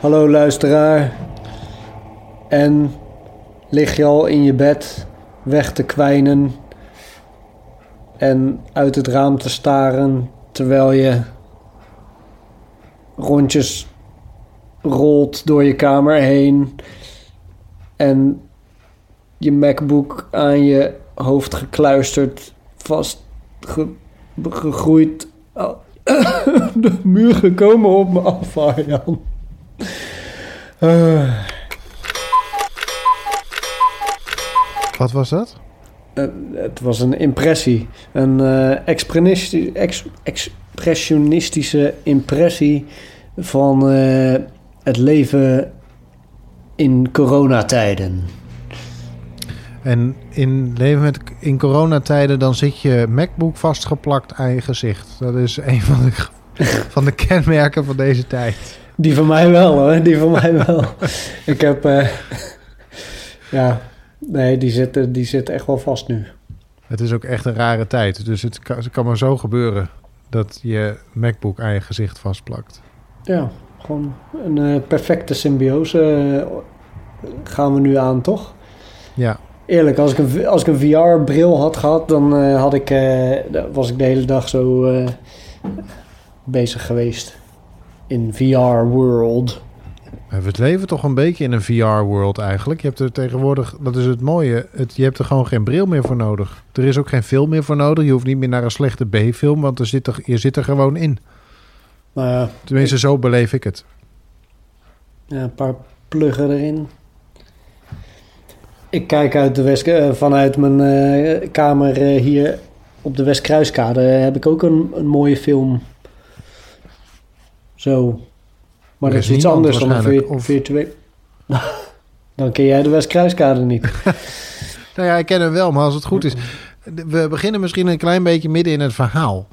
Hallo luisteraar. En lig je al in je bed weg te kwijnen en uit het raam te staren terwijl je rondjes rolt door je kamer heen en je MacBook aan je hoofd gekluisterd, vast ge- gegroeid. De muur gekomen op me af. Eh, Wat was dat? eh, het was een impressie. Een eh, expressionistische, ex- expressionistische impressie van het leven in coronatijden. En in leven met in coronatijden dan zit je MacBook vastgeplakt aan je gezicht. Dat is een van de, van de kenmerken van deze tijd. Die van mij wel hoor, die van mij wel. Ik heb, eh, ja, nee, die zit, die zit echt wel vast nu. Het is ook echt een rare tijd. Dus het kan, het kan maar zo gebeuren dat je MacBook aan je gezicht vastplakt. Ja, gewoon een eh, perfecte symbiose eh, gaan we nu aan, toch? Ja, Eerlijk, als ik een, als ik een VR-bril had gehad, dan had ik, was ik de hele dag zo bezig geweest in VR-world. we leven toch een beetje in een VR-world eigenlijk. Je hebt er tegenwoordig, dat is het mooie, het, je hebt er gewoon geen bril meer voor nodig. Er is ook geen film meer voor nodig. Je hoeft niet meer naar een slechte B-film, want er zit er, je zit er gewoon in. Nou ja, Tenminste, zo beleef ik het. Ja, een paar pluggen erin. Ik kijk uit de West, eh, vanuit mijn eh, kamer hier op de Westkruiskade. heb ik ook een, een mooie film. Zo. Maar dat is iets anders dan een vir- of- virtueel. dan ken jij de Westkruiskade niet. Nou ja, ik ken hem wel, maar als het goed is. We beginnen misschien een klein beetje midden in het verhaal.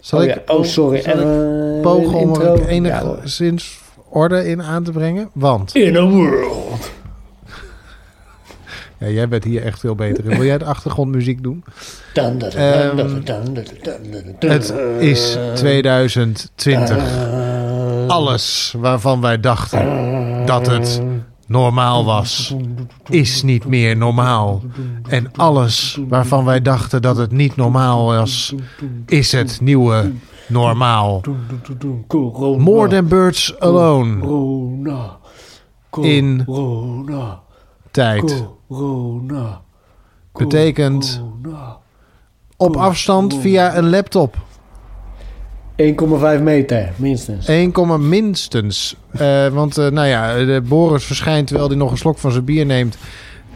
Zal oh, ik, oh, sorry. zal ik Eh, pogen om er Ja, enigszins orde in aan te brengen? Want In a world. ja, jij bent hier echt veel beter in. Wil jij de achtergrondmuziek doen? Dun. Het is 2020. Alles waarvan wij dachten dat het normaal was, is niet meer normaal. En alles waarvan wij dachten dat het niet normaal was, is het nieuwe normaal. More than birds alone. In. Tijd. Betekent op afstand via een laptop. 1,5 meter, minstens. 1, minstens. Eh, want eh, nou ja, de Boris verschijnt terwijl hij nog een slok van zijn bier neemt.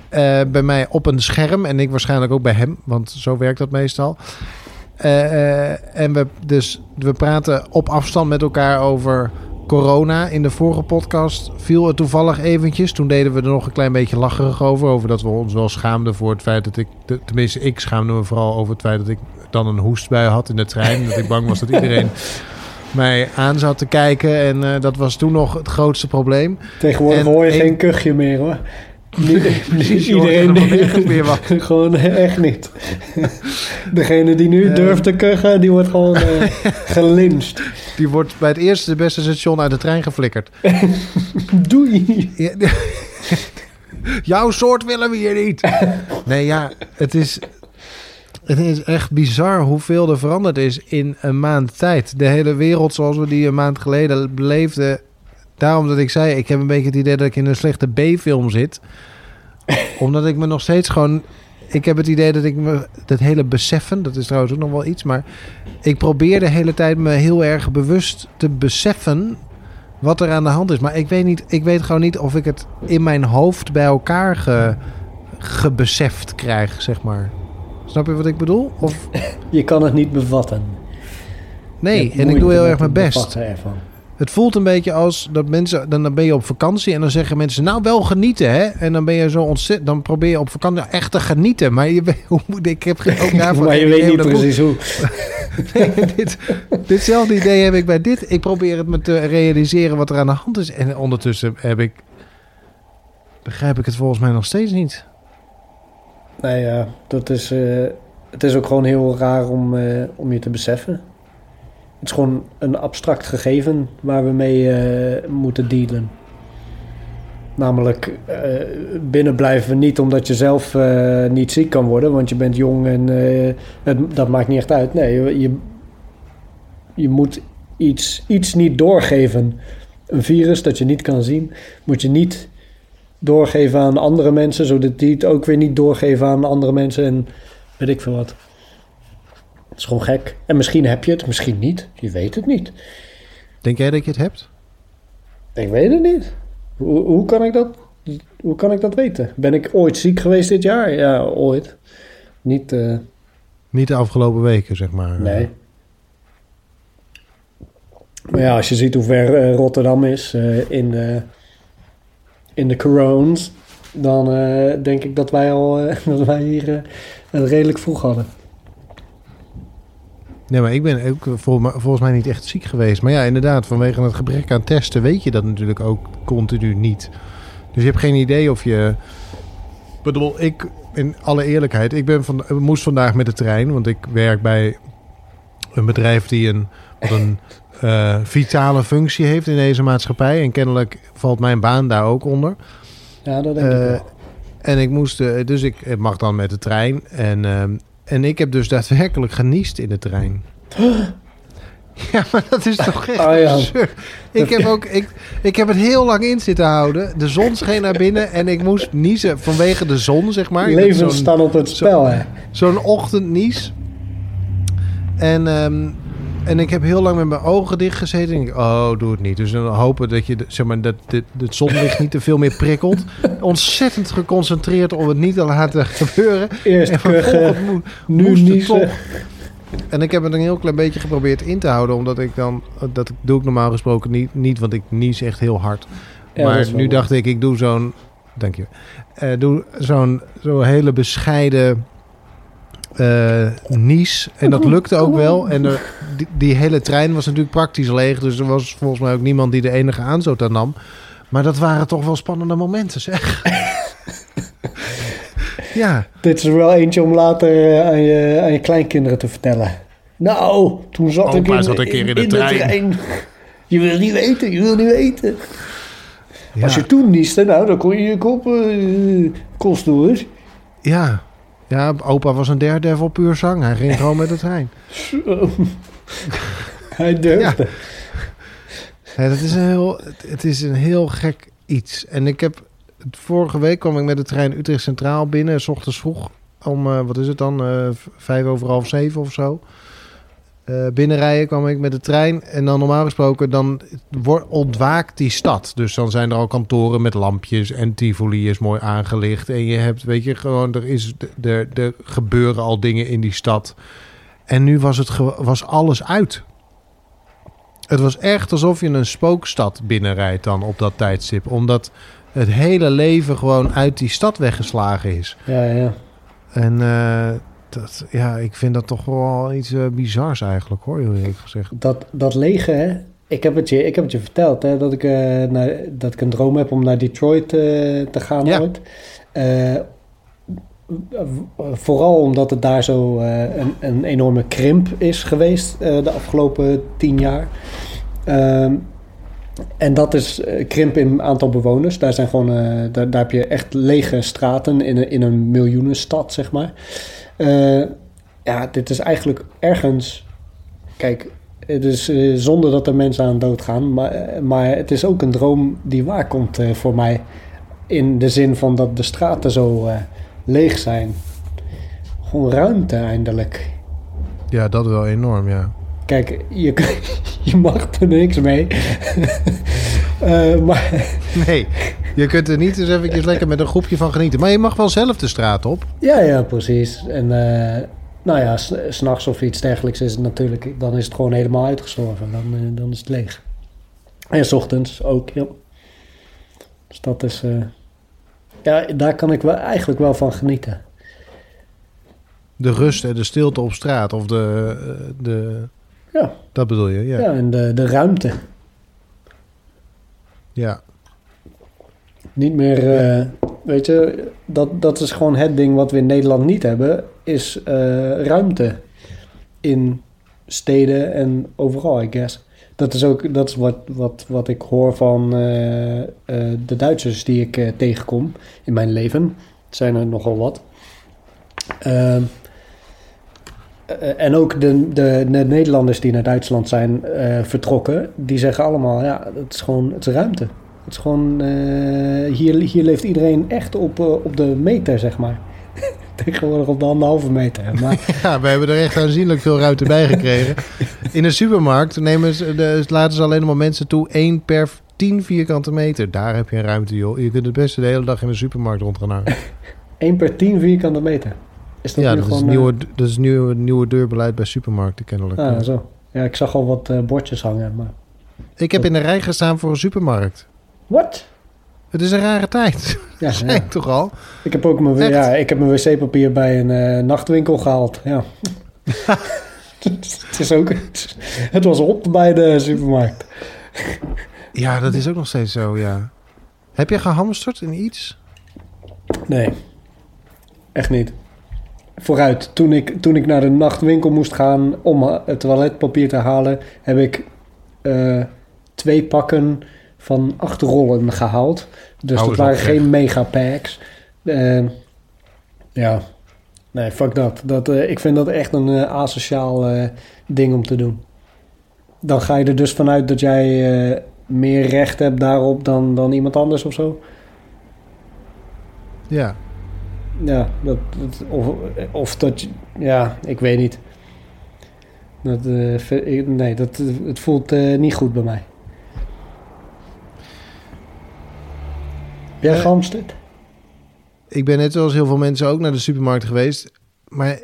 eh, bij mij op een scherm. En ik waarschijnlijk ook bij hem. Want zo werkt dat meestal. En we, dus, we praten op afstand met elkaar over corona. In de vorige podcast viel het toevallig eventjes. Toen deden we er nog een klein beetje lacherig over. Over dat we ons wel schaamden voor het feit dat ik... Tenminste, ik schaamde me vooral over het feit dat ik dan een hoestbui had in de trein. dat ik bang was dat iedereen mij aan zat te kijken. En eh, dat was toen nog het grootste probleem. Tegenwoordig en hoor je geen kuchje meer hoor. Niet, iedereen meer wat. Gewoon echt niet. Degene die nu Eh. durft te kuchen, die wordt gewoon eh gelyncht. Die wordt bij het eerste de beste station uit de trein geflikkerd. Doei. Ja, Jouw soort willen we hier niet. Nee, ja, het is, het is echt bizar hoeveel er veranderd is in een maand tijd. De hele wereld zoals we die een maand geleden beleefden. Daarom dat ik zei, ik heb een beetje het idee dat ik in een slechte B-film zit. Omdat ik me nog steeds gewoon... Ik heb het idee dat ik me... Dat hele beseffen, dat is trouwens ook nog wel iets. Maar ik probeer de hele tijd me heel erg bewust te beseffen wat er aan de hand is. Maar ik weet, niet, ik weet gewoon niet of ik het in mijn hoofd bij elkaar ge, gebeseft krijg, zeg maar. Snap je wat ik bedoel? Of Je kan het niet bevatten. nee, en ik doe heel erg mijn best. Het voelt een beetje als dat mensen, dan dan ben je op vakantie en dan zeggen mensen, nou wel genieten, hè? En dan ben je zo ontzettend, dan probeer je op vakantie nou, echt te genieten. Maar je weet, hoe moet ik heb geen- ook daarvoor maar je weet niet precies hoe. Nee, dit, ditzelfde idee heb ik bij dit. Ik probeer het me te realiseren wat er aan de hand is. En ondertussen heb ik, begrijp ik het volgens mij nog steeds niet. Nou ja, dat is, eh, het is ook gewoon heel raar om, eh, om je te beseffen. Het is gewoon een abstract gegeven waar we mee eh, moeten dealen. Namelijk binnen blijven niet omdat je zelf niet ziek kan worden, want je bent jong en dat maakt niet echt uit. Nee, je, je, je moet iets, iets niet doorgeven. Een virus dat je niet kan zien, moet je niet doorgeven aan andere mensen, zodat die het ook weer niet doorgeven aan andere mensen en weet ik veel wat. Het is gewoon gek. En misschien heb je het, misschien niet. Je weet het niet. Denk jij dat je het hebt? Ik weet het niet. Hoe, hoe, kan ik dat, hoe kan ik dat weten? Ben ik ooit ziek geweest dit jaar? Ja, ooit. Niet, uh... Niet de afgelopen weken, zeg maar. Nee. Maar ja, als je ziet hoe ver uh, Rotterdam is uh, in, de, in de corones, dan denk ik dat wij al dat wij hier het redelijk vroeg hadden. Nee, maar ik ben ook volgens mij niet echt ziek geweest. Maar ja, inderdaad, vanwege het gebrek aan testen weet je dat natuurlijk ook continu niet. Dus je hebt geen idee of je. Ik bedoel, ik, in alle eerlijkheid, ik ben van, moest vandaag met de trein, want ik werk bij een bedrijf die een, wat een uh, vitale functie heeft in deze maatschappij. En kennelijk valt mijn baan daar ook onder. Ja, dat denk uh, ik wel. En ik moest, uh, dus ik mag dan met de trein. En ehm, en ik heb dus daadwerkelijk geniest in de trein. Ja, maar dat is toch echt oh, ja. Ik heb, ook, ik, ik heb het heel lang in zitten houden. De zon scheen naar binnen en ik moest niezen vanwege de zon, zeg maar. Levens staan op het spel, hè? Zo'n ochtendnies. En um, en ik heb heel lang met mijn ogen dicht gezeten. En ik, oh, doe het niet. Dus dan hopen dat je, zeg maar, dat het zonlicht niet te veel meer prikkelt. Ontzettend geconcentreerd om het niet te laten gebeuren. Eerst en kuchen, nu niet. Toch. En ik heb het een heel klein beetje geprobeerd in te houden. Omdat ik dan, dat doe ik normaal gesproken niet, niet want ik nies echt heel hard. maar nu dacht ik, ik doe zo'n, dank je. Uh, doe zo'n zo'n hele bescheiden uh, Nice. En dat lukte ook wel. En er, die, die, hele trein was natuurlijk praktisch leeg. Dus er was volgens mij ook niemand die de enige aanzoot aan nam. Maar dat waren toch wel spannende momenten, zeg. ja. Dit is er wel eentje om later uh, aan, je, aan je kleinkinderen te vertellen. Nou, toen zat ik in, zat een keer in, de, trein. de, trein. Je wil niet weten, je wil niet weten. Ja. Als je toen nieste, nou, dan kon je je kop uh, kost door. Ja, ja, opa was een daredevil puur zang. Hij ging gewoon met de trein. Hij durfde. Ja. dat is een heel, het is een heel gek iets. En ik heb... Vorige week kwam ik met de trein Utrecht Centraal binnen. S ochtends vroeg. Om, uh, wat is het dan? Uh, vijf over half zeven of zo. Uh, binnenrijden kwam ik met de trein. En dan normaal gesproken, dan wordt, ontwaakt die stad. Dus dan zijn er al kantoren met lampjes en Tivoli is mooi aangelicht. En je hebt, weet je, gewoon, er, is, er, er gebeuren al dingen in die stad. En nu was, het, was alles uit. Het was echt alsof je een spookstad binnenrijdt dan op dat tijdstip. Omdat het hele leven gewoon uit die stad weggeslagen is. Ja, ja. En... Uh, dat, ja, ik vind dat toch wel iets uh, bizars eigenlijk, hoor, eerlijk gezegd. Dat, dat lege, hè? Ik heb het je, ik heb het je verteld, hè, dat ik, uh, naar, dat ik een droom heb om naar Detroit uh, te gaan ja. ooit. vooral omdat het daar zo een, een, enorme krimp is geweest de afgelopen tien jaar. Ehm, en dat is krimp in aantal bewoners. Daar, zijn gewoon, daar, daar heb je echt lege straten in een, in een miljoenenstad, zeg maar. Uh, ja, dit is eigenlijk ergens. Kijk, het is uh, zonde dat er mensen aan dood gaan. Maar, eh, maar het is ook een droom die waar komt voor mij. In de zin van dat de straten zo leeg zijn. Gewoon ruimte eindelijk. Ja, dat wel enorm, ja. Kijk, je, je mag er niks mee. maar... Nee, je kunt er niet eens eventjes lekker met een groepje van genieten. Maar je mag wel zelf de straat op. Ja, ja, precies. En uh, nou ja, s'nachts of iets dergelijks is het natuurlijk... Dan is het gewoon helemaal uitgestorven. Dan, uh, dan is het leeg. En s ochtends ook, ja. Dus dat is... Ja, daar kan ik wel, eigenlijk wel van genieten. De rust en de stilte op straat. Of de... de... Ja. Dat bedoel je, ja. Ja, en de, de ruimte. Ja. Niet meer, uh, weet je, dat, dat is gewoon het ding wat we in Nederland niet hebben, is uh, ruimte in steden en overal, I guess. Dat is ook dat is wat, wat, wat ik hoor van eh, eh, de Duitsers die ik eh, tegenkom in mijn leven. Het zijn er nogal wat. Ehm, eh, en ook de, de, de Nederlanders die naar Duitsland zijn eh, vertrokken, die zeggen allemaal: ja, het is gewoon het is ruimte. Het is gewoon, eh, hier, hier leeft iedereen echt op, eh, op de meter, zeg maar. Tegenwoordig op de anderhalve meter. Maar Ja, we hebben er echt aanzienlijk veel ruimte bij gekregen. In de supermarkt nemen ze, de, laten ze alleen maar mensen toe 1 per 10 vierkante meter. Daar heb je een ruimte, joh. Je kunt het beste de hele dag in de supermarkt rond gaan hangen. 1 per 10 vierkante meter. Is dat Ja, nu dat is, nieuwe, dat is nieuwe, nieuwe deurbeleid bij supermarkten kennelijk. eh, ah, Ja. zo. Ja, ik zag al wat eh, bordjes hangen, maar... Ik heb in de rij gestaan voor een supermarkt. Wat? Het is een rare tijd. Ja, ik toch al? Ik heb ook mijn, Echt? ja, ik heb mijn wc-papier bij een eh, nachtwinkel gehaald. Ja. het, is ook, het was op bij de supermarkt. Ja, dat is ook nog steeds zo, ja. Heb je gehamsterd in iets? Nee, echt niet. Vooruit, toen ik, toen ik naar de nachtwinkel moest gaan om eh, het toiletpapier te halen, heb ik eh, twee pakken van acht rollen gehaald. Dus dat waren geen megapacks. Eh, ja, nee, fuck dat. dat eh, ik vind dat echt een asociaal ding om te doen. Dan ga je er dus vanuit dat jij meer recht hebt daarop dan, dan iemand anders of zo. Ja. Ja, dat, dat- of, of dat... je- Ja, ik weet niet. Dat, eh, nee, dat, het voelt eh, niet goed bij mij. Jij gehamsterd? Ik ben net zoals heel veel mensen ook naar de supermarkt geweest. Maar,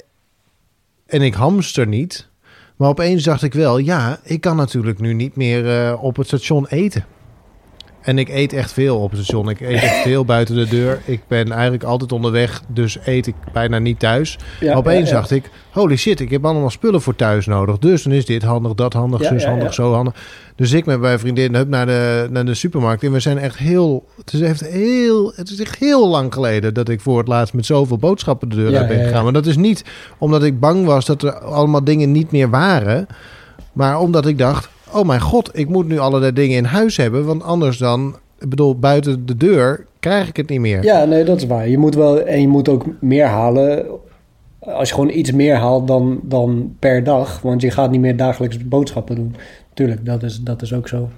en ik hamster niet. Maar opeens dacht ik wel, ja, ik kan natuurlijk nu niet meer eh, op het station eten. En ik eet echt veel op het station. Ik eet echt veel buiten de deur. Ik ben eigenlijk altijd onderweg, dus eet ik bijna niet thuis. Ja, opeens ja, ja. dacht ik, holy shit, ik heb allemaal spullen voor thuis nodig. Dus dan is dit handig, dat handig, zus handig, zo handig. Dus ik met mijn vriendin hup naar de, naar de supermarkt. En we zijn echt heel het, is echt heel... het is echt heel lang geleden dat ik voor het laatst met zoveel boodschappen de deur uit ben gegaan. Maar dat is niet omdat ik bang was dat er allemaal dingen niet meer waren. Maar omdat ik dacht, oh mijn god, ik moet nu allerlei dingen in huis hebben. Want anders dan, ik bedoel, buiten de deur krijg ik het niet meer. Ja, nee, dat is waar. Je moet wel... En je moet ook meer halen... Als je gewoon iets meer haalt dan, dan per dag. Want je gaat niet meer dagelijks boodschappen doen. Tuurlijk, dat is, dat is ook zo.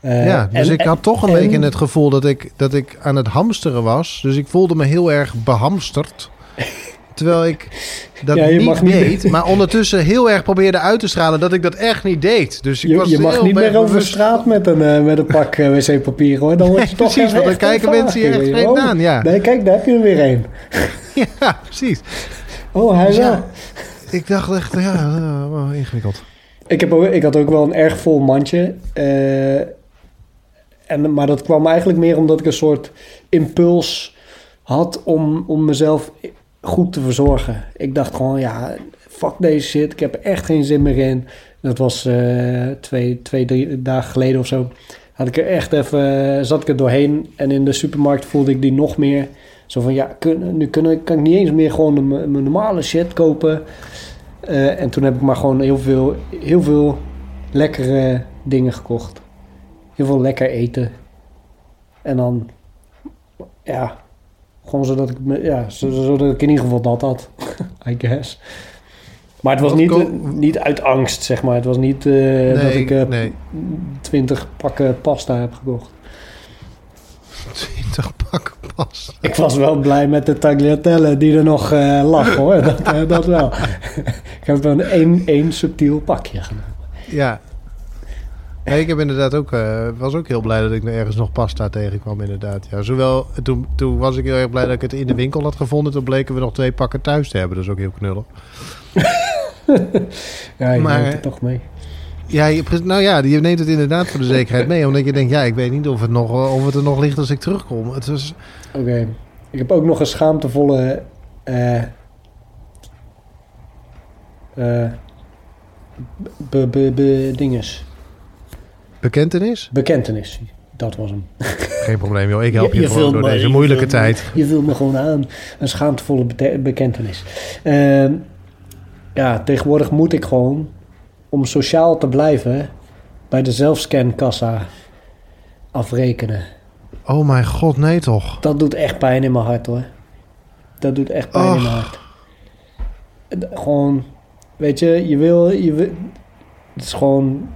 Eh, Ja, dus en- ik had toch een en- beetje het gevoel dat ik, dat ik aan het hamsteren was. Dus ik voelde me heel erg behamsterd. Terwijl ik dat Ja, niet niet- deed. Maar ondertussen heel erg probeerde uit te stralen dat ik dat echt niet deed. Dus ik Je, was je mag heel niet meer over straat met een, eh, met een pak eh, wc-papier hoor. Dan word je toch Precies, want dan kijken mensen je echt vreemd aan. Ja, Nee, kijk, daar heb je er weer een. ja precies. Oh, hij wel. ja, ik dacht echt, ja, eh, ingewikkeld. Ik, heb ook, ik had ook wel een erg vol mandje. eh, en, maar dat kwam eigenlijk meer omdat ik een soort impuls had om, om mezelf goed te verzorgen. Ik dacht gewoon, ja, fuck deze shit. Ik heb echt geen zin meer in. Dat was eh, twee, twee, drie dagen geleden of zo. Had ik er echt even, zat ik er doorheen. En in de supermarkt voelde ik die nog meer. Zo van, ja, nu kan ik niet eens meer gewoon mijn normale shit kopen. Eh, en toen heb ik maar gewoon heel veel, heel veel lekkere dingen gekocht. Heel veel lekker eten. En dan, ja, gewoon zodat ik, me, ja, zo- zodat ik in ieder geval dat had, I guess. Maar het was niet, eh, niet uit angst, zeg maar. Het was niet eh, dat ik eh, nee. 20 pakken pasta heb gekocht. 20 pakken pas. Ik was wel blij met de tagliatelle die er nog eh, lag, hoor. Dat, eh, dat wel. ik heb dan één, één subtiel pakje genomen. Ja. Nee, ik heb inderdaad ook, eh, was ook heel blij dat ik ergens nog pasta tegenkwam, inderdaad. Ja, zowel, toen, toen was ik heel erg blij dat ik het in de winkel had gevonden. Toen bleken we nog twee pakken thuis te hebben. Dat is ook heel knullig. Ja, je Maar- neemt het toch mee. Ja, je, nou ja, je neemt het inderdaad voor de zekerheid mee. Omdat je denkt, ja, ik weet niet of het, nog, eh, of het er nog ligt als ik terugkom. Het was, Oké. Ik heb ook nog een schaamtevolle... eh eh be, be, be- dinges. Bekentenis? Bekentenis. Dat was hem. Geen probleem, joh. Ik help je, gewoon door me- deze moeilijke me- tijd. Je vult me gewoon aan. Een schaamtevolle bekentenis. Ehm, ja, tegenwoordig moet ik gewoon... Om sociaal te blijven... bij de zelfscankassa afrekenen. Oh mijn god, nee toch? Dat doet echt pijn in mijn hart hoor. Dat doet echt pijn in mijn hart. Gewoon, weet je, je wil, je wil... Het is gewoon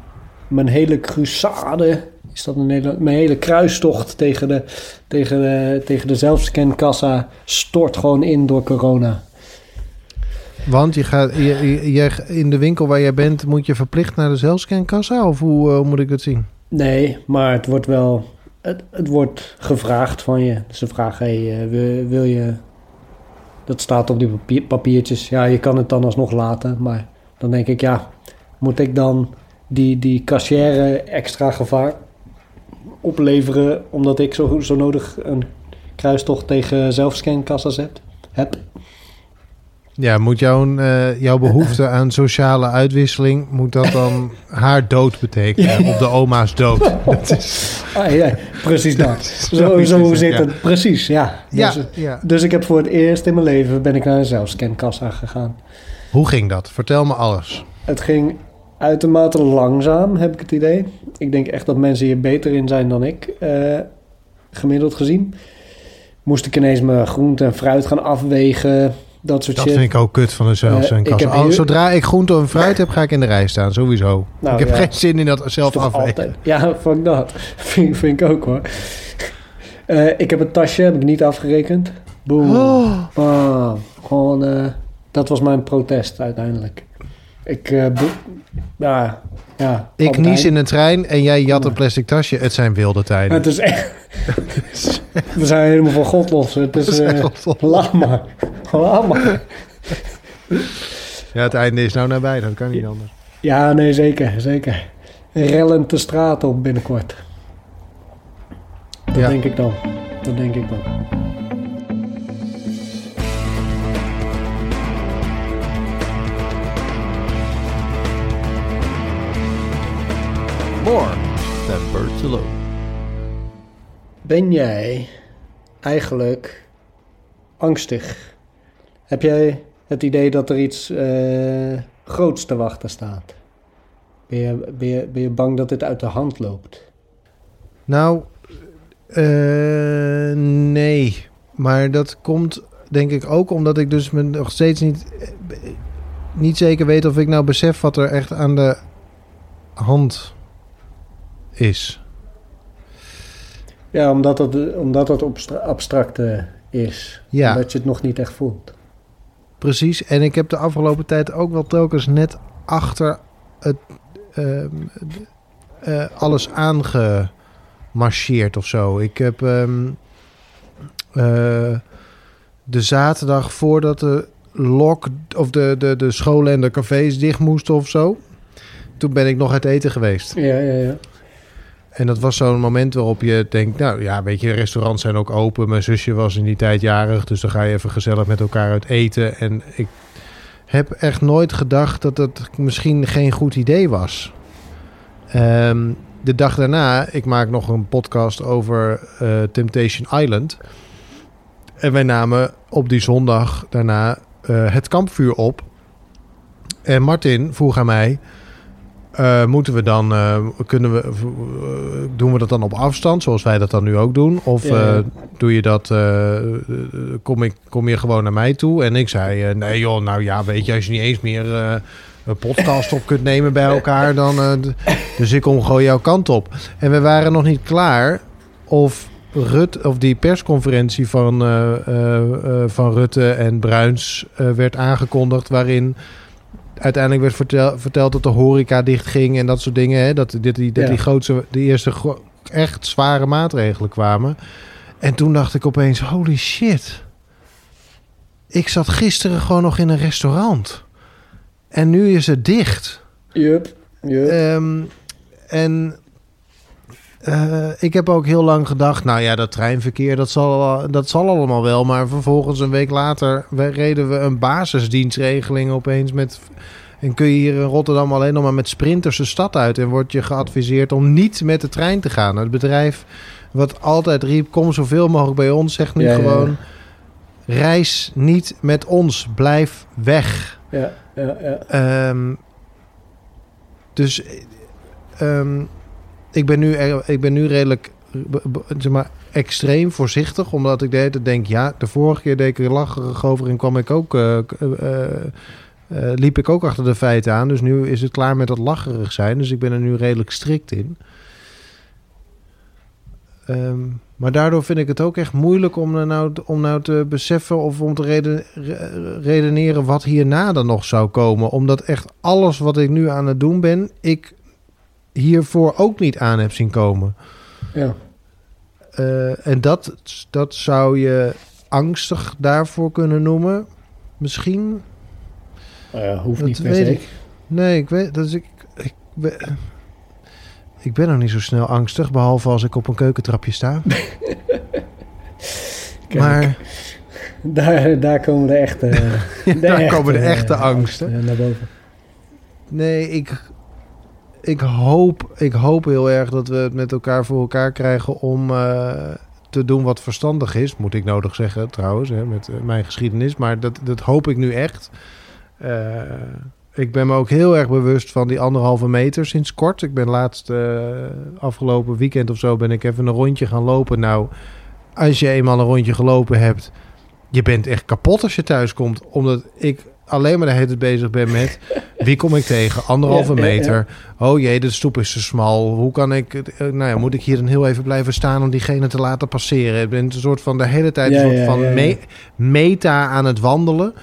mijn hele crusade. Is dat een hele, mijn hele kruistocht tegen de, tegen de, tegen de zelfscankassa stort gewoon in door corona. Want je gaat, je, in de winkel waar jij bent, moet je verplicht naar de zelfscankassa? Of hoe eh, moet ik het zien? Nee, maar het wordt wel... Het, het wordt gevraagd van je. Ze vragen, hey, eh, wil, wil je... Dat staat op die papier- papiertjes. Ja, je kan het dan alsnog laten. Maar dan denk ik, ja... Moet ik dan die, die kassière extra gevaar opleveren... omdat ik zo, zo nodig een kruistocht tegen zelfscankassa's heb? heb? Ja, moet jouw, eh, jouw behoefte aan sociale uitwisseling, moet dat dan haar dood betekenen? Of de oma's dood? Dat is, Ah, ja, precies dat. Zo, zo zit ja. het. Precies, ja. ja, Dus, ja. dus ik heb voor het eerst in mijn leven... ben ik naar een zelfscankassa gegaan. Hoe ging dat? Vertel me alles. Het ging uitermate langzaam, heb ik het idee. Ik denk echt dat mensen hier beter in zijn dan ik, eh, gemiddeld gezien. Moest ik ineens mijn groente en fruit gaan afwegen, dat soort Dat shit. vind ik ook kut van de Eh, zelfscankassa. ik heb Al- hier- Zodra ik groente en fruit heb, ga ik in de rij staan. Sowieso. Nou, ik heb ja. geen zin in dat zelf toch afwegen. altijd- Ja, fuck dat. vind, vind ik ook hoor. Eh, ik heb het tasje heb ik niet afgerekend. Boom. Oh. Bam. Gewoon, eh, dat was mijn protest uiteindelijk. Ik, bo- ja, ja. Ik Albert nies in een trein en jij jat een plastic tasje. Het zijn wilde tijden. Het is echt... We zijn helemaal van God los. Het is... Echt eh, wel- laat maar. Laat maar. Ja, het einde is nou nabij. Dat kan niet anders. Ja, nee, zeker. Zeker. Rellend de straat op binnenkort. Dat Ja. denk ik dan. Dat denk ik dan. More than birds alone. Ben jij eigenlijk angstig? Heb jij het idee dat er iets eh, groots te wachten staat? Ben je, ben, je, ben je bang dat dit uit de hand loopt? Nou, eh, nee. Maar dat komt denk ik ook omdat ik dus me nog steeds niet, eh, niet zeker weet of ik nou besef wat er echt aan de hand is. Ja, omdat het, omdat het abstracte is. Ja. Dat je het nog niet echt voelt. Precies. En ik heb de afgelopen tijd ook wel telkens net achter het, d- eh, alles aangemarcheerd of zo. Ik heb ehm, eh, de zaterdag voordat de lok of de, de, de scholen en de cafés dicht moesten of zo. Toen ben ik nog uit eten geweest. Ja, ja, ja. En dat was zo'n moment waarop je denkt, nou ja, weet je, restaurants zijn ook open. Mijn zusje was in die tijd jarig, dus dan ga je even gezellig met elkaar uit eten. En ik heb echt nooit gedacht dat het misschien geen goed idee was. Ehm, de dag daarna, ik maak nog een podcast over eh, Temptation Island. En wij namen op die zondag daarna eh, het kampvuur op. En Martin vroeg aan mij... Eh, moeten we dan, eh, kunnen we, eh, doen we dat dan op afstand, zoals wij dat dan nu ook doen? Of Ja, doe je dat, kom, ik, kom je gewoon naar mij toe? En ik zei, nee joh, nou ja, weet je, als je niet eens meer een podcast op kunt nemen bij elkaar, dan, dus ik kom gewoon jouw kant op. En we waren nog niet klaar of Rut, of die persconferentie van, van Rutte en Bruins werd aangekondigd, waarin uiteindelijk werd vertel, verteld dat de horeca dichtging en dat soort dingen. Hè? Dat, dit, die, dat Ja. die grootste, de eerste gro- echt zware maatregelen kwamen. En toen dacht ik opeens, holy shit. Ik zat gisteren gewoon nog in een restaurant. En nu is het dicht. Yup, yup. Ehm, en eh, ik heb ook heel lang gedacht, nou ja, dat treinverkeer, dat zal, dat zal allemaal wel. Maar vervolgens een week later we- reden we een basisdienstregeling opeens met... En kun je hier in Rotterdam alleen nog maar met sprinters de stad uit. En word je geadviseerd om niet met de trein te gaan. Het bedrijf wat altijd riep, kom zoveel mogelijk bij ons, zegt nu Ja, ja, ja. gewoon... Reis niet met ons, blijf weg. ja, ja, ja. Ehm, dus ehm, ik, ben nu, ik ben nu redelijk zeg maar, extreem voorzichtig. Omdat ik de hele denk, ja, de vorige keer deed ik er lacherig over en kwam ik ook, eh, eh, eh, liep ik ook achter de feiten aan. Dus nu is het klaar met dat lacherig zijn. Dus ik ben er nu redelijk strikt in. Ehm, maar daardoor vind ik het ook echt moeilijk om nou, om nou te beseffen of om te reden, re- redeneren wat hierna dan nog zou komen. Omdat echt alles wat ik nu aan het doen ben, ik hiervoor ook niet aan heb zien komen. Ja. Eh, en dat, dat zou je angstig daarvoor kunnen noemen. Misschien. Nou ja, hoeft Dat niet per weet se. ik. Nee, ik weet. Dat is, ik, ik, ben- ik ben nog niet zo snel angstig, behalve als ik op een keukentrapje sta. Maar Daar, daar komen de echte... de daar komen de eh, echte angsten. eh, naar boven. Nee, ik, ik, hoop, ik hoop heel erg dat we het met elkaar voor elkaar krijgen om eh, te doen wat verstandig is. Moet ik nodig zeggen trouwens, hè, met eh, mijn geschiedenis. Maar dat, dat hoop ik nu echt. Eh, ik ben me ook heel erg bewust van die anderhalve meter sinds kort. Ik ben laatst afgelopen weekend of zo ben ik even een rondje gaan lopen. Nou, als je eenmaal een rondje gelopen hebt, je bent echt kapot als je thuis komt. Omdat ik alleen maar de hele tijd bezig ben met wie kom ik tegen? Anderhalve Ja, ja, ja. meter. Oh jee, de stoep is te smal. Hoe kan ik... eh, Nou ja, moet ik hier dan heel even blijven staan om diegene te laten passeren? Ik ben een soort van de hele tijd een soort van me- meta aan het wandelen.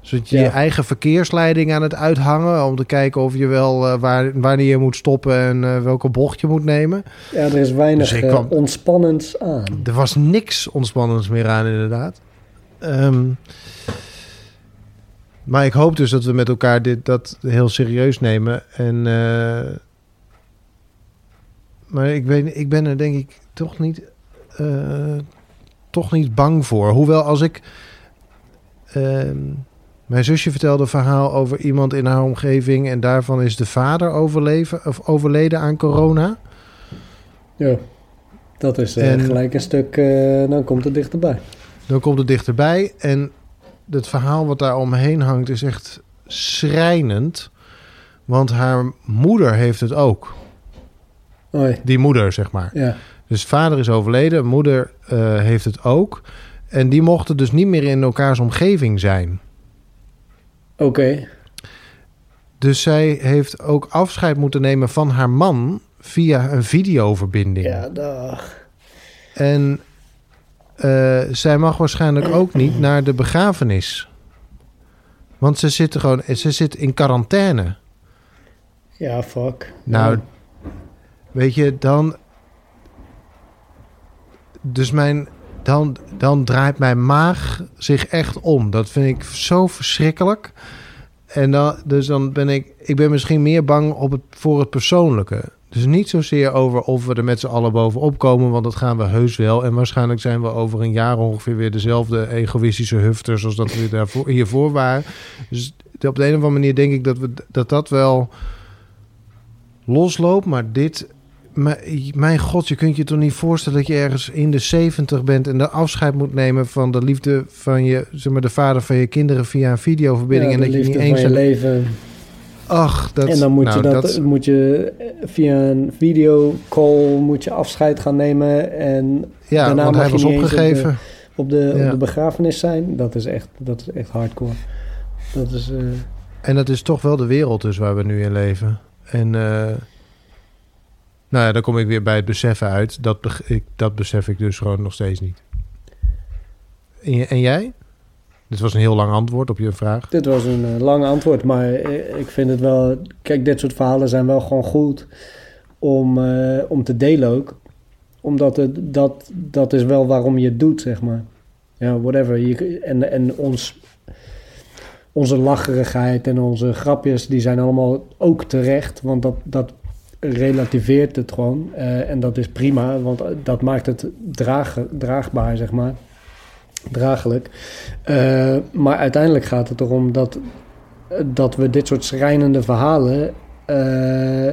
Zodat je je eigen verkeersleiding aan het uithangen... om te kijken of je wel eh, waar, wanneer je moet stoppen en eh, welke bocht je moet nemen. Ja, er is weinig Dus eh, kwam- ontspannends aan. Er was niks ontspannends meer aan, inderdaad. Ehm, maar ik hoop dus dat we met elkaar dit, dat heel serieus nemen. En, eh, maar ik, weet, ik ben er denk ik toch niet, eh, toch niet bang voor. Hoewel als ik... ehm, mijn zusje vertelde een verhaal over iemand in haar omgeving... en daarvan is de vader overleven, of overleden aan corona. Ja. Dat is eh, En- gelijk een stuk... dan komt het dichterbij. Dan komt het dichterbij. En het verhaal wat daar omheen hangt is echt schrijnend. Want haar moeder heeft het ook. Oei. Die moeder, zeg maar. Ja. Dus vader is overleden, moeder eh, heeft het ook. En die mochten dus niet meer in elkaars omgeving zijn. Oké. Dus zij heeft ook afscheid moeten nemen van haar man via een videoverbinding. Ja, dag. En zij mag waarschijnlijk ook niet naar de begrafenis. Want ze zit, gewoon, ze zit in quarantaine. Ja, fuck. Nou, weet je, dan. Dus mijn. Dan, dan draait mijn maag zich echt om. Dat vind ik zo verschrikkelijk. En dan, dus dan ben ik. Ik ben misschien meer bang op het, voor het persoonlijke. Dus niet zozeer over of we er met z'n allen bovenop komen, want dat gaan we heus wel. En waarschijnlijk zijn we over een jaar ongeveer weer dezelfde egoïstische hufters als dat we daarvoor, hiervoor waren. Dus op de een of andere manier denk ik dat we, dat, dat wel losloopt. Maar dit, mijn, god, je kunt je toch niet voorstellen dat je ergens in de 70 bent en de afscheid moet nemen van de liefde van je, zeg maar, de vader van je kinderen via een videoverbinding. Ja, en dat je niet eens. van je leven. Ach, dat en dan moet, nou, je dat, moet je eh, via een videocall moet je afscheid gaan nemen en ja, daarna want mag hij je was op de- opgegeven. op de, Ja. op de begrafenis zijn. Dat is echt, dat is echt hardcore. Dat is, eh, En dat is toch wel de wereld dus waar we nu in leven. En eh, nou ja, dan kom ik weer bij het beseffen uit. Dat, ik, dat besef ik dus gewoon nog steeds niet. En, en jij? Dit was een heel lang antwoord op je vraag. dit was een eh, lang antwoord, maar ik vind het wel... Kijk, dit soort verhalen zijn wel gewoon goed om, eh, om te delen ook. Omdat het, dat, dat is wel waarom je het doet, zeg maar. Ja, whatever. Je, en, en ons, onze lacherigheid en onze grapjes, die zijn allemaal ook terecht. Want dat, dat relativeert het gewoon. Eh, en dat is prima, want dat maakt het draag, draagbaar, zeg maar. Draaglijk. Eh, maar uiteindelijk gaat het erom dat, dat we dit soort schrijnende verhalen eh,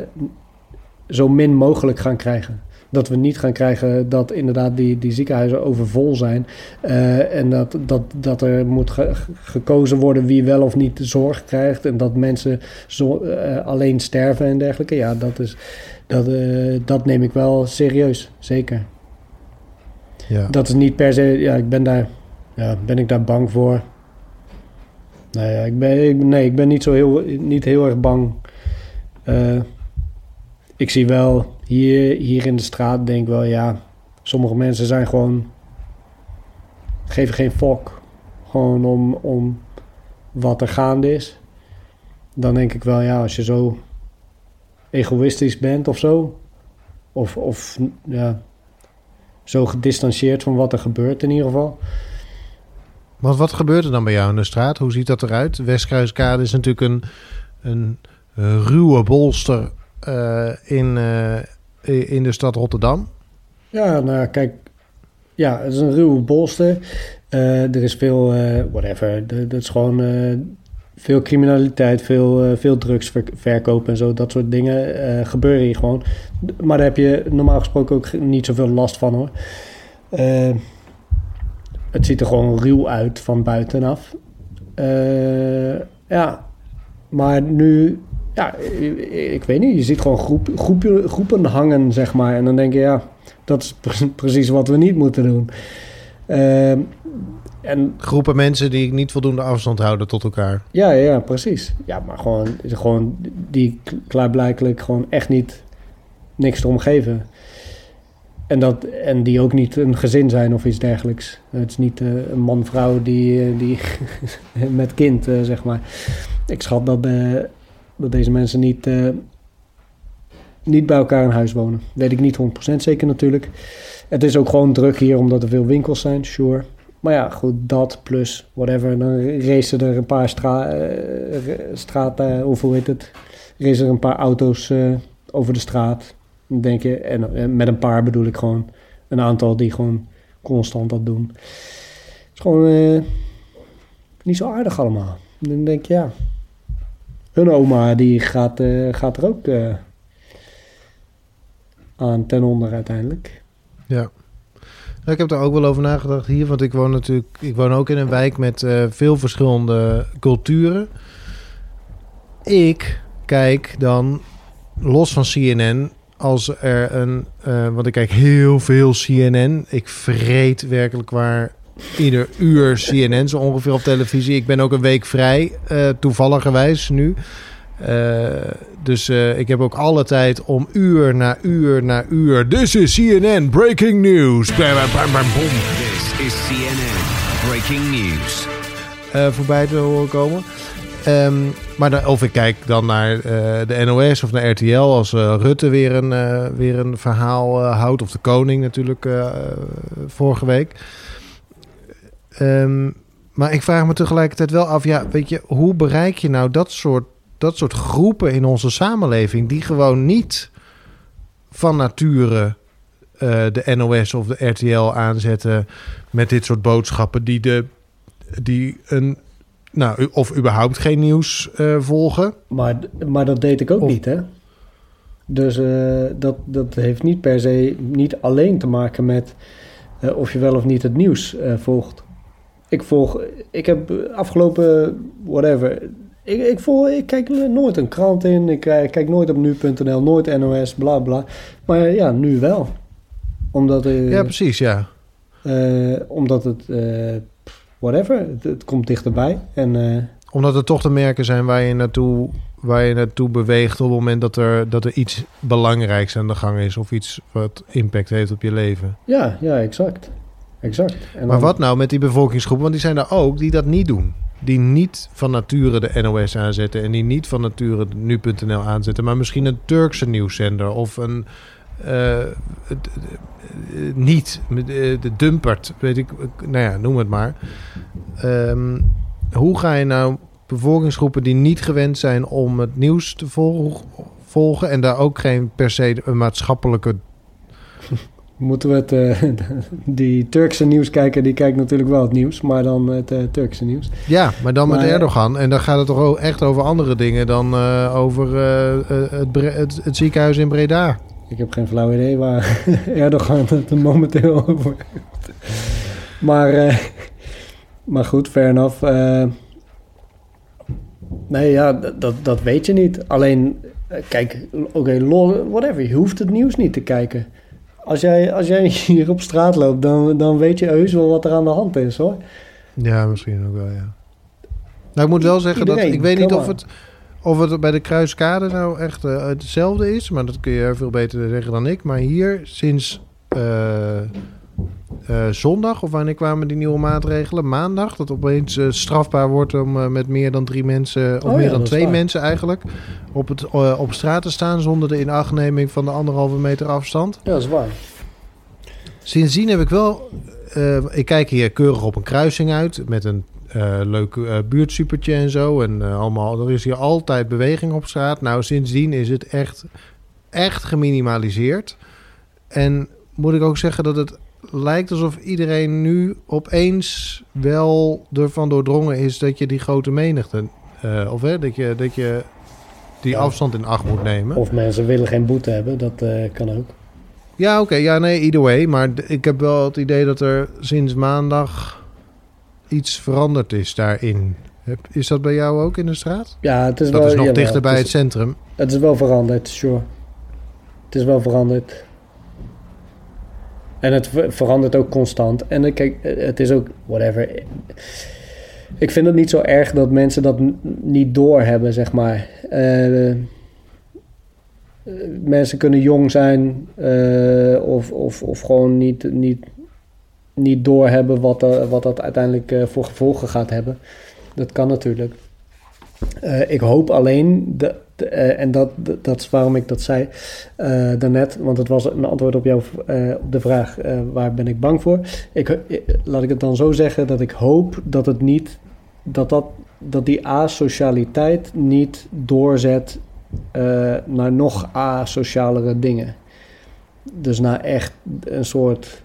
zo min mogelijk gaan krijgen. Dat we niet gaan krijgen dat inderdaad die, die ziekenhuizen overvol zijn. eh, en dat, dat, dat er moet ge- gekozen worden wie wel of niet zorg krijgt. En dat mensen zo, alleen sterven en dergelijke. Ja, dat, is, dat, dat neem ik wel serieus. Zeker. Ja. Dat is niet per se. Ja, ik ben daar. Ben ik daar bang voor? Nou ja, ik ben, nee, ik ben niet zo heel, niet heel erg bang. Eh, ik zie wel hier, hier in de straat, denk ik wel, ja. Sommige mensen zijn gewoon. geven geen fok. Gewoon om, om wat er gaande is. Dan denk ik wel, ja, als je zo egoïstisch bent of zo. Of, of ja, zo gedistanceerd van wat er gebeurt in ieder geval. Want wat gebeurt er dan bij jou in de straat? Hoe ziet dat eruit? Westkruiskade is natuurlijk een, een eh, ruwe bolster eh, in, eh, in de stad Rotterdam. Ja, nou kijk, ja, het is een ruwe bolster. Er is veel, whatever, dat is gewoon veel criminaliteit, veel, veel drugsverkoop en zo, dat soort dingen gebeuren hier gewoon. Maar daar heb je normaal gesproken ook niet zoveel last van hoor. Eh, het ziet er gewoon ruw uit van buitenaf. Eh, ja, maar nu, ja, ik, ik weet niet, je ziet gewoon groep, groepen, groepen hangen, zeg maar. En dan denk je, ja, dat is pre- precies wat we niet moeten doen. Ehm, en Groepen mensen die niet voldoende afstand houden tot elkaar. ja, ja, precies. Ja, maar gewoon, gewoon die klaarblijkelijk gewoon echt niet niks erom geven. En, dat, en die ook niet een gezin zijn of iets dergelijks. Het is niet eh, een man-vrouw die, eh, die met kind, eh, zeg maar. Ik schat dat, dat deze mensen niet, niet bij elkaar in huis wonen. Weet ik niet 100% zeker natuurlijk. Het is ook gewoon druk hier omdat er veel winkels zijn, sure. Maar ja, goed, dat plus whatever. Dan racen er een paar stra straten, of hoe heet het? Racen er een paar auto's over de straat. Denk je, en met een paar bedoel ik gewoon een aantal die gewoon constant dat doen. Het is gewoon eh, niet zo aardig allemaal. Dan denk je, ja. Hun oma die gaat, eh, gaat er ook eh, aan ten onder uiteindelijk. Ja. Ik heb daar ook wel over nagedacht hier, want ik woon natuurlijk, ik woon ook in een wijk met veel verschillende culturen. Ik kijk dan los van CNN als er een, eh, want ik kijk heel veel CNN. Ik vreet werkelijk waar ieder uur CNN zo ongeveer op televisie. Ik ben ook een week vrij, eh toevalligerwijs nu. Eh, dus ik heb ook alle tijd om uur na uur na uur. This is CNN breaking news. Bam, bam, bam, bam, boom. This is CNN Breaking News. voorbij te horen komen. Ehm, maar dan, of ik kijk dan naar eh, de NOS of naar RTL als eh, Rutte weer een, eh, weer een verhaal houdt. Of de koning natuurlijk vorige week. Ehm, maar ik vraag me tegelijkertijd wel af, ja, weet je, hoe bereik je nou dat soort, dat soort groepen in onze samenleving die gewoon niet van nature de NOS of de RTL aanzetten met dit soort boodschappen die de die een nou of überhaupt geen nieuws eh, volgen. Maar, maar dat deed ik ook Of- niet, hè? Dus eh, dat, dat heeft niet per se, niet alleen te maken met eh, of je wel of niet het nieuws volgt. Ik volg, ik heb afgelopen, whatever, ik, ik, volg, ik kijk nooit een krant in, ik eh, kijk nooit op nu.nl, nooit NOS, bla bla. Maar ja, nu wel. Omdat, ja, precies, ja. omdat het, whatever, het, het komt dichterbij. En eh, Omdat er toch de merken zijn waar je naartoe, waar je naartoe beweegt op het moment dat er, dat er iets belangrijks aan de gang is of iets wat impact heeft op je leven. ja, ja, exact. Exact. En Maar dan- wat nou met die bevolkingsgroepen? Want die zijn er ook die dat niet doen. Die niet van nature de NOS aanzetten en die niet van nature nu.nl aanzetten, maar misschien een Turkse nieuwszender of een niet met, eh, de Dumpert, weet ik, nou ja, noem het maar. Ehm, hoe ga je nou bevolkingsgroepen die niet gewend zijn om het nieuws te vol- volgen en daar ook geen per se een maatschappelijke Moeten we het, eh, die Turkse nieuwskijker, die kijkt natuurlijk wel het nieuws, maar dan het eh, Turkse nieuws. Ja, maar dan met Erdogan. En dan gaat het toch ook echt over andere dingen dan eh, over eh, eh, het, het ziekenhuis in Breda. Ik heb geen flauw idee waar Erdogan het momenteel over heeft. Maar, eh, maar goed, fair enough. Eh, nee, ja, dat, dat weet je niet. Alleen, eh, kijk, oké, whatever. Je hoeft het nieuws niet te kijken. Als jij, als jij hier op straat loopt, dan, dan weet je heus wel wat er aan de hand is, hoor. Ja, misschien ook wel, ja. Nou, ik moet wel zeggen dat ik weet niet of het, of het bij de Kruiskade nou echt eh, hetzelfde is, maar dat kun je veel beter zeggen dan ik. Maar hier sinds eh, eh, zondag, of wanneer kwamen die nieuwe maatregelen? Maandag, dat opeens strafbaar wordt om met meer dan drie mensen, of Oh ja, meer dan twee waar. mensen eigenlijk, op, het, op straat te staan zonder de inachtneming van de anderhalve meter afstand. Ja, dat is waar. Sindsdien heb ik wel. ik kijk hier keurig op een kruising uit. Met een eh leuk eh, buurtsupertje en zo. En eh, allemaal. Er is hier altijd beweging op straat. Nou, sindsdien is het echt. Echt geminimaliseerd. En moet ik ook zeggen dat het lijkt alsof iedereen nu opeens wel ervan doordrongen is dat je die grote menigte. eh, of hè, dat je, dat je die Ja. afstand in acht moet nemen. Of mensen willen geen boete hebben, dat kan ook. Ja, oké. Ja, nee, either way. Maar ik heb wel het idee dat er sinds maandag iets veranderd is daarin. Is dat bij jou ook in de straat? Ja, het is Dat wel... is nog dichter bij het centrum. Het is wel veranderd, sure. Het is wel veranderd. En het ver- verandert ook constant. En kijk, eh, het is ook whatever. Ik vind het niet zo erg dat mensen dat niet doorhebben, zeg maar. Eh, eh, mensen kunnen jong zijn of, of, of gewoon niet, niet, niet doorhebben wat, eh, wat dat uiteindelijk eh, voor gevolgen gaat hebben. Dat kan natuurlijk. Eh, ik hoop alleen, de, en dat, dat, is waarom ik dat zei daarnet, want het was een antwoord op, jouw, op de vraag waar ben ik bang voor. Ik, laat ik het dan zo zeggen dat ik hoop dat het niet, dat, dat, dat die asocialiteit niet doorzet naar nog asocialere dingen. Dus naar echt een soort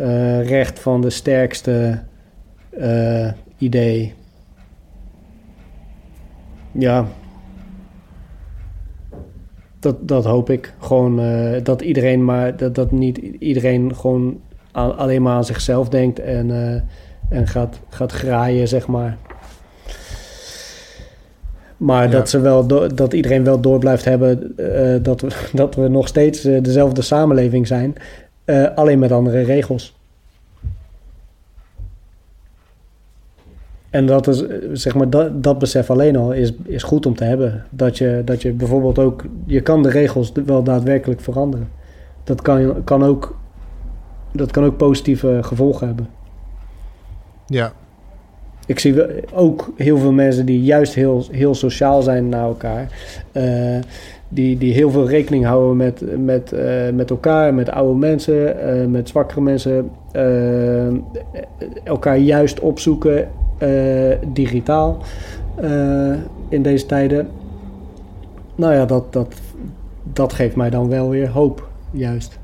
eh, recht van de sterkste eh, idee. Ja. Dat, dat hoop ik. Gewoon eh, dat iedereen maar dat, dat niet iedereen gewoon aan- alleen maar aan zichzelf denkt en, en gaat, gaat graaien, zeg maar. Maar Ja. dat, ze wel dat iedereen wel door blijft hebben dat, we, dat we nog steeds dezelfde samenleving zijn. Eh, alleen met andere regels. En dat is, eh, zeg maar, dat, dat besef alleen al is, is goed om te hebben. Dat je, dat je bijvoorbeeld ook, je kan de regels wel daadwerkelijk veranderen. Dat kan, kan, ook, dat kan ook positieve gevolgen hebben. Ja, Ik zie ook heel veel mensen die juist heel, heel sociaal zijn naar elkaar. eh, die, die heel veel rekening houden met, met, eh, met elkaar, met oude mensen, eh, met zwakkere mensen. eh, elkaar juist opzoeken digitaal in deze tijden. Nou ja, dat, dat, dat geeft mij dan wel weer hoop, juist.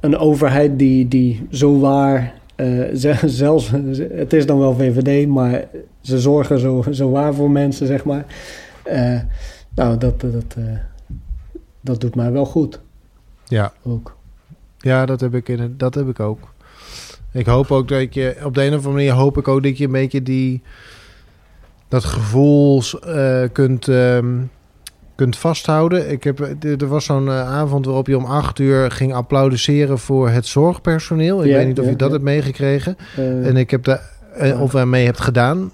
Een overheid die, die zo waar eh, ze- zelfs, het is dan wel VVD, maar ze zorgen zo, zo waar voor mensen, zeg maar. Eh, nou, dat, dat, eh, dat doet mij wel goed ja. ook. ja dat, heb ik in dat heb ik ook. Ik hoop ook dat je... Op de een of andere manier hoop ik ook dat je een beetje die... Dat gevoel eh, kunt... ehm, kunt vasthouden. Ik heb, er was zo'n eh, avond waarop je om acht uur ging applaudisseren voor het zorgpersoneel. Ik Ja, weet niet of ja, je dat ja. hebt meegekregen. Eh, En ik heb daar, eh, of waarmee hebt gedaan.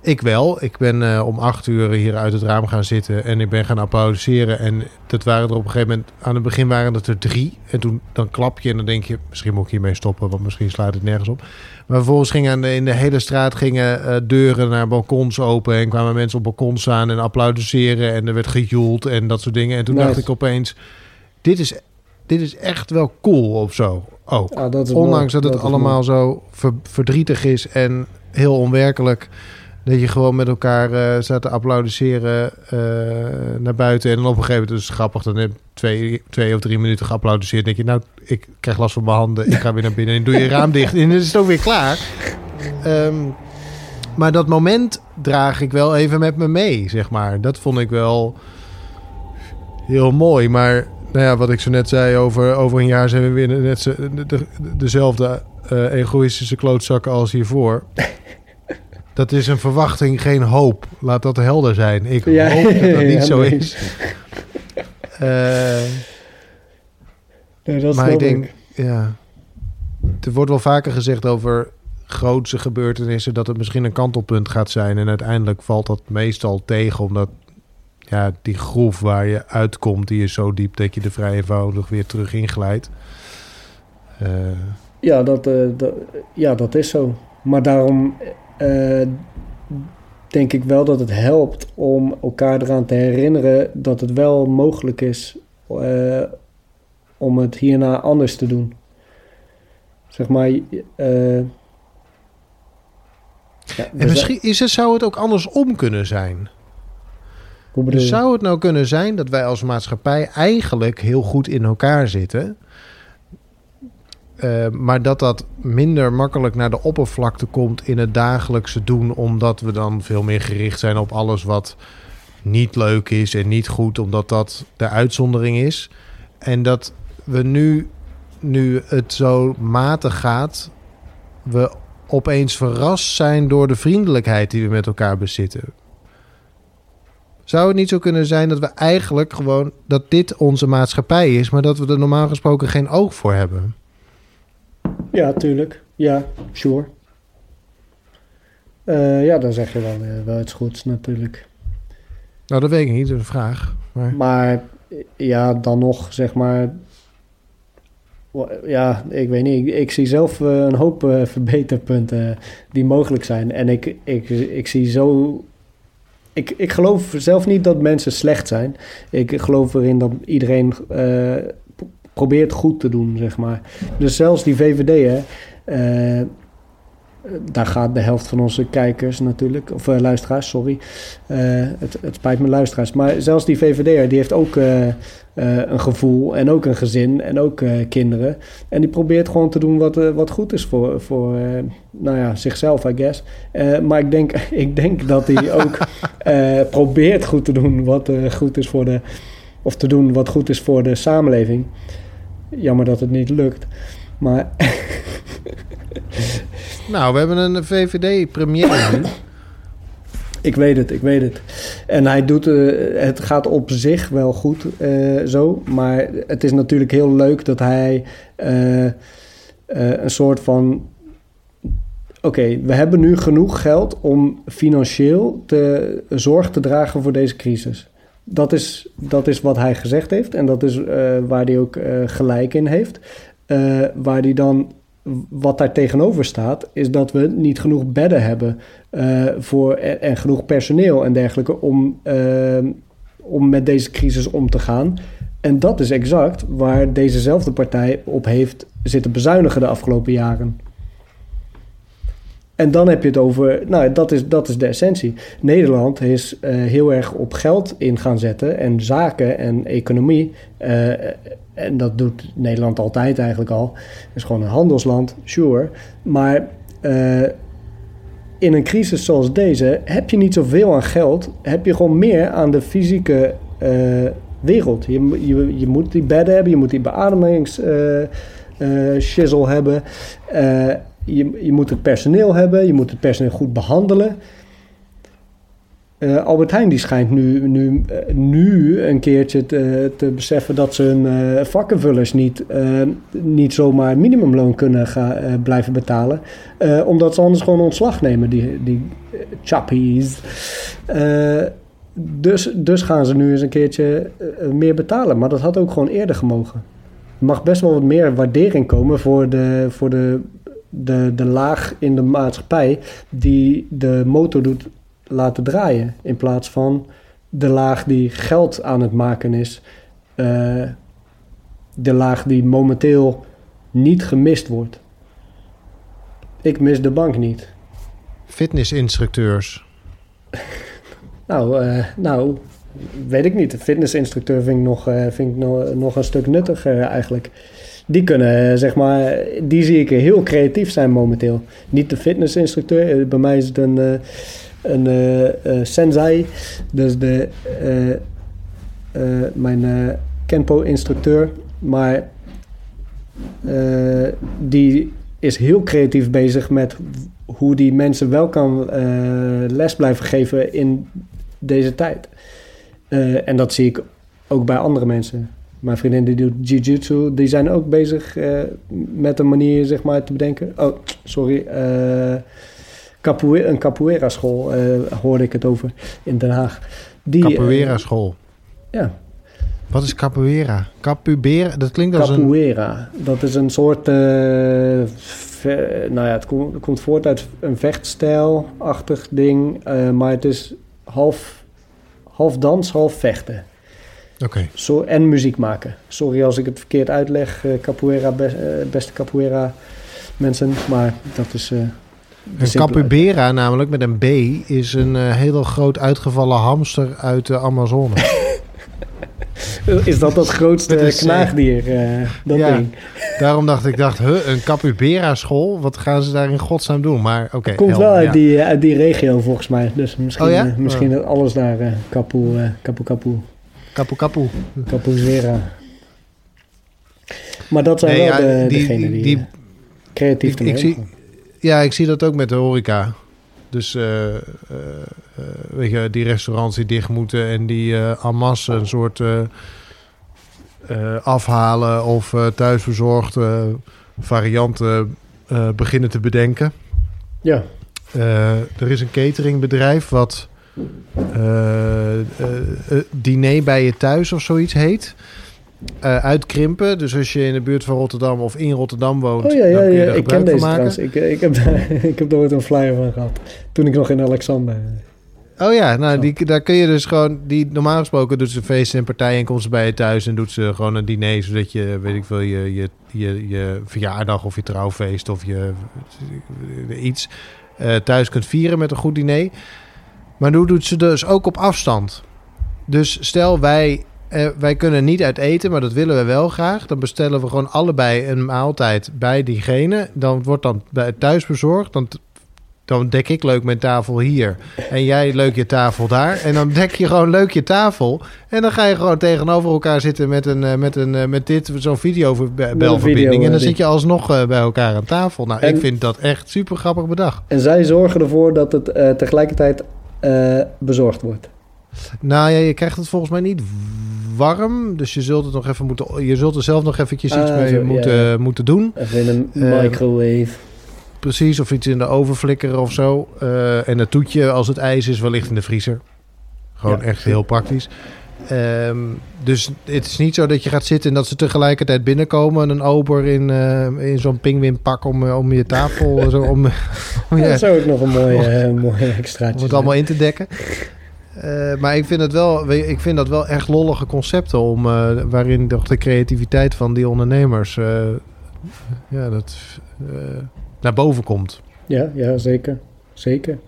Ik wel. Ik ben eh, om acht uur hier uit het raam gaan zitten en ik ben gaan applaudisseren. En dat waren er op een gegeven moment, aan het begin waren het er drie. En toen dan klap je en dan denk je, misschien moet ik hiermee stoppen, want misschien slaat het nergens op. Maar vervolgens gingen in de hele straat gingen eh, deuren naar balkons open en kwamen mensen op balkons staan en applaudisseren en er werd gejoeld en dat soort dingen. En toen Nice. dacht ik opeens, dit is, dit is echt wel cool of zo. Ook. dat Ondanks mooi. dat het allemaal zo ver- verdrietig is en heel onwerkelijk. Dat je gewoon met elkaar eh staat te applaudisseren eh, naar buiten. En dan op een gegeven moment is het grappig. Dan heb je twee, twee of drie minuten geapplaudisseerd. Dan denk je, nou, ik krijg last van mijn handen. Ik ga weer naar binnen en doe je raam dicht. En dan is het ook weer klaar. Ehm, maar dat moment draag ik wel even met me mee, zeg maar. Dat vond ik wel heel mooi. Maar nou ja, wat ik zo net zei, over, over een jaar zijn we weer net zo, de, de- dezelfde eh, egoïstische klootzakken als hiervoor. Dat is een verwachting, geen hoop. Laat dat helder zijn. Ik Ja, hoop dat dat niet ja, zo nee. is. Eh, Nee, dat maar ik denk, ja. Er wordt wel vaker gezegd over grootse gebeurtenissen dat het misschien een kantelpunt gaat zijn. En uiteindelijk valt dat meestal tegen, omdat ja, die groef waar je uitkomt, die is zo diep dat je er vrij eenvoudig weer terug inglijdt. Eh, Ja, dat, eh, dat, ja, dat is zo. Maar daarom eh, denk ik wel dat het helpt om elkaar eraan te herinneren dat het wel mogelijk is eh, om het hierna anders te doen. Zeg maar. eh, ja, en misschien is het, zou het ook andersom kunnen zijn. hoe Dus zou het nou kunnen zijn dat wij als maatschappij eigenlijk heel goed in elkaar zitten, eh, maar dat dat minder makkelijk naar de oppervlakte komt in het dagelijkse doen, omdat we dan veel meer gericht zijn op alles wat niet leuk is en niet goed, omdat dat de uitzondering is. En dat we nu, nu het zo matig gaat, we opeens verrast zijn door de vriendelijkheid die we met elkaar bezitten. Zou het niet zo kunnen zijn dat we eigenlijk gewoon dat dit onze maatschappij is, maar dat we er normaal gesproken geen oog voor hebben? Ja, tuurlijk. Ja, sure. Eh, ja, dan zeg je wel, eh, wel iets goeds natuurlijk. Nou, dat weet ik niet, dat is een vraag. Maar Maar ja, dan nog, zeg maar. Ja, ik weet niet. Ik, ik zie zelf eh, een hoop verbeterpunten die mogelijk zijn. En ik, ik, ik zie zo. Ik, ik geloof zelf niet dat mensen slecht zijn. Ik geloof erin dat iedereen probeert goed te doen, zeg maar. Dus zelfs die VVD, hè. eh, daar gaat de helft van onze kijkers natuurlijk, of eh, luisteraars, sorry. Eh, het, het spijt me luisteraars. Maar zelfs die VVD'er, die heeft ook een gevoel en ook een gezin en ook kinderen. En die probeert gewoon te doen wat, wat goed is voor, voor nou ja, zichzelf, I guess. Maar ik denk, ik denk dat hij ook probeert goed te doen wat goed is voor de... Of te doen wat goed is voor de samenleving. Jammer dat het niet lukt. Maar nou, we hebben een VVD-premier nu. Ik weet het, ik weet het. En hij doet, eh, het gaat op zich wel goed eh, zo. Maar het is natuurlijk heel leuk dat hij eh, een soort van. Oké, we hebben nu genoeg geld om financieel te, zorg te dragen voor deze crisis. Dat is, dat is wat hij gezegd heeft en dat is eh, waar hij ook eh, gelijk in heeft. Eh, waar hij dan, wat daar tegenover staat, is dat we niet genoeg bedden hebben voor, en, en genoeg personeel en dergelijke om, om met deze crisis om te gaan. En dat is exact waar dezezelfde partij op heeft zitten bezuinigen de afgelopen jaren. En dan heb je het over, nou, dat is, dat is de essentie. Nederland is eh, heel erg op geld in gaan zetten en zaken en economie. Eh, en dat doet Nederland altijd eigenlijk al. Het is gewoon een handelsland, sure. Maar eh, in een crisis zoals deze heb je niet zoveel aan geld. Heb je gewoon meer aan de fysieke wereld. Je, je, je moet die bedden hebben, je moet die beademings shizzle hebben. Je, je moet het personeel hebben, je moet het personeel goed behandelen. Eh, Albert Heijn die schijnt nu, nu, eh, nu een keertje te, te beseffen dat ze hun eh, vakkenvullers niet, niet zomaar minimumloon kunnen blijven betalen. Omdat ze anders gewoon ontslag nemen, die, die chappies. Dus, dus gaan ze nu eens een keertje meer betalen. Maar dat had ook gewoon eerder gemogen. Er mag best wel wat meer waardering komen voor de, voor de, de, de laag in de maatschappij die de motor doet laten draaien. In plaats van de laag die geld aan het maken is. eh, de laag die momenteel niet gemist wordt. Ik mis de bank niet. Fitnessinstructeurs. Nou, eh, nou weet ik niet. De fitnessinstructeur vind ik nog, eh, vind ik nog, nog een stuk nuttiger eigenlijk. Die kunnen, eh, zeg maar, die zie ik heel creatief zijn momenteel. Niet de fitnessinstructeur, eh, bij mij is het een, eh, een eh, sensei. Dus de, mijn Kenpo-instructeur. Maar die is heel creatief bezig met hoe die mensen wel kan les blijven geven in deze tijd. En dat zie ik ook bij andere mensen. Mijn vriendin die doet jiu-jitsu, die zijn ook bezig eh, met een manier zeg maar, te bedenken. Oh, sorry. eh capoe- een capoeira school eh, hoorde ik het over in Den Haag. Die, Capoeira school. ja, Wat is capoeira? Capoeira, dat klinkt als een... capoeira. Dat is een soort... ve- nou ja, het komt, het komt voort uit een vechtstijlachtig ding. maar het is half, half dans, half vechten. Zo, en muziek maken. Sorry als ik het verkeerd uitleg, eh, capoeira, eh, beste capoeira mensen. Maar dat is... eh, Een capybara, namelijk met een B, is een heel groot uitgevallen hamster uit de Amazone. Is dat dat grootste knaagdier? dat Ja. ding. Daarom dacht ik, dacht, huh, een capybara school? Wat gaan ze daar in godsnaam doen? Maar oké. Komt helder, wel uit, ja. die, uit die regio volgens mij. Dus misschien, Oh ja? misschien dat alles daar kapoe, eh, kapoe, kapoe, Kapoe kapoe. kapoeira. Maar dat zijn Nee, wel ja, de, die- degenen die, die- eh, creatief ik- ermee ik zie- omgaan. Ja, ik zie dat ook met de horeca. Dus eh, eh, weet je, die restaurants die dicht moeten en die eh en masse een soort eh, eh, afhalen of eh thuisbezorgd eh, varianten eh, beginnen te bedenken. Ja, Eh, er is een cateringbedrijf wat diner bij je thuis of zoiets heet. Eh, uitkrimpen. Dus als je in de buurt van Rotterdam of in Rotterdam woont, oh ja, ja, dan kun je ja daar ik ken deze maken. trouwens. Ik, eh, ik, heb daar, ik heb daar ooit een flyer van gehad. Toen ik nog in Alexander... Oh ja, nou, die, daar kun je dus gewoon... Die, normaal gesproken doet ze feesten en partijen en komt ze bij je thuis... en doet ze gewoon een diner... zodat je, weet ik veel, je, je, je, je verjaardag of je trouwfeest of je iets... eh, thuis kunt vieren met een goed diner. Maar nu doet ze dus ook op afstand. Dus stel wij... eh, wij kunnen niet uit eten, maar dat willen we wel graag. Dan bestellen we gewoon allebei een maaltijd bij diegene. Dan wordt dan bij thuis bezorgd. Dan dan dek ik leuk mijn tafel hier. En jij leuk je tafel daar. En dan dek je gewoon leuk je tafel. En dan ga je gewoon tegenover elkaar zitten met, een, eh, met, een, eh, met dit, zo'n videobelverbinding. video, En dan zit je alsnog eh, bij elkaar aan tafel. Nou, En- ik vind dat echt super grappig bedacht. En zij zorgen ervoor dat het tegelijkertijd eh, bezorgd wordt. Nou ja, je krijgt het volgens mij niet warm. Dus je zult het nog even moeten. Je zult er zelf nog eventjes iets Ah, mee zo, ja, moeten, ja. moeten doen. Even in een Eh, microwave. Precies, of iets in de oven flikkeren of zo. Eh, en het toetje, als het ijs is, wellicht in de vriezer. Gewoon Ja. echt heel praktisch. Ehm, dus het is niet zo dat je gaat zitten en dat ze tegelijkertijd binnenkomen. Een ober in, eh, in zo'n pinguïnpak om, eh, om je tafel, zo, om, om, je- Dat zou ook nog een mooie, eh, mooie om extraatje het allemaal in te dekken. Maar ik vind, het wel, ik vind dat wel echt lollige concepten om, waarin toch de creativiteit van die ondernemers ja, dat, naar boven komt. Ja, ja, zeker. Zeker.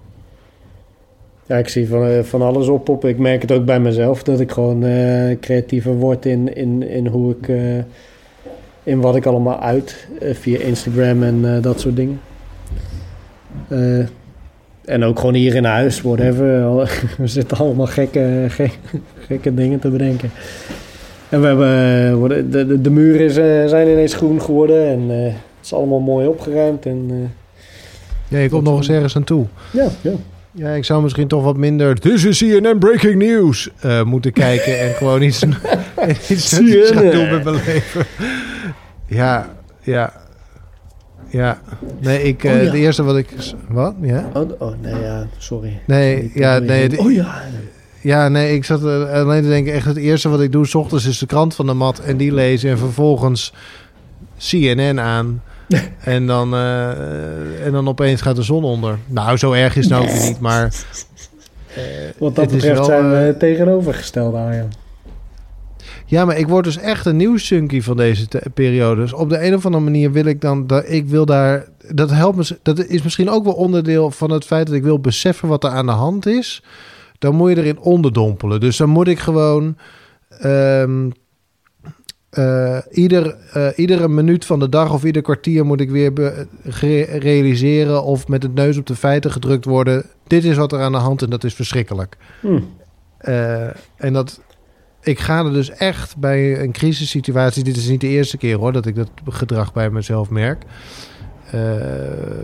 Ja, ik zie van, eh, van alles oppoppen. Ik merk het ook bij mezelf dat ik gewoon eh, creatiever word in, in, in hoe ik. eh, in wat ik allemaal uit via Instagram en dat soort dingen. En ook gewoon hier in huis, whatever. We zitten allemaal gekke, gekke, gekke dingen te bedenken. En we hebben, worden- de, de, de muren is, zijn ineens groen geworden en het is allemaal mooi opgeruimd. En, Ja, je komt nog eens ergens aan toe. ja, ja. Ja, ik zou misschien toch wat minder This is CNN Breaking News eh, moeten kijken en gewoon iets, iets CNN. mijn leven. Ja, ja, ja. Nee, ik, eh, Oh, ja. de eerste wat ik... Wat? Ja? Oh, oh, nee, ja, sorry. Nee, ja, nee, Oh ja. Ja, nee, ik zat er alleen te denken, echt het eerste wat ik doe, s ochtends is de krant van de mat en die lezen en vervolgens CNN aan. en, dan, eh, en dan opeens gaat de zon onder. Nou, zo erg is het nou ook niet, maar... eh, Wat dat betreft wel, zijn eh, we tegenovergesteld, Arjan. Ja, maar ik word dus echt een nieuwsjunkie van deze te- periode. Dus op de een of andere manier wil ik dan... Dat, ik wil daar... Dat helpt me... Dat is misschien ook wel onderdeel van het feit dat ik wil beseffen wat er aan de hand is. Dan moet je erin onderdompelen. Dus dan moet ik gewoon... ehm, eh, ieder, eh, iedere minuut van de dag of ieder kwartier moet ik weer realiseren of met het neus op de feiten gedrukt worden. Dit is wat er aan de hand en dat is verschrikkelijk. Hm. Eh, en dat, ik ga er dus echt bij een crisissituatie. Dit is niet de eerste keer hoor dat ik dat gedrag bij mezelf merk.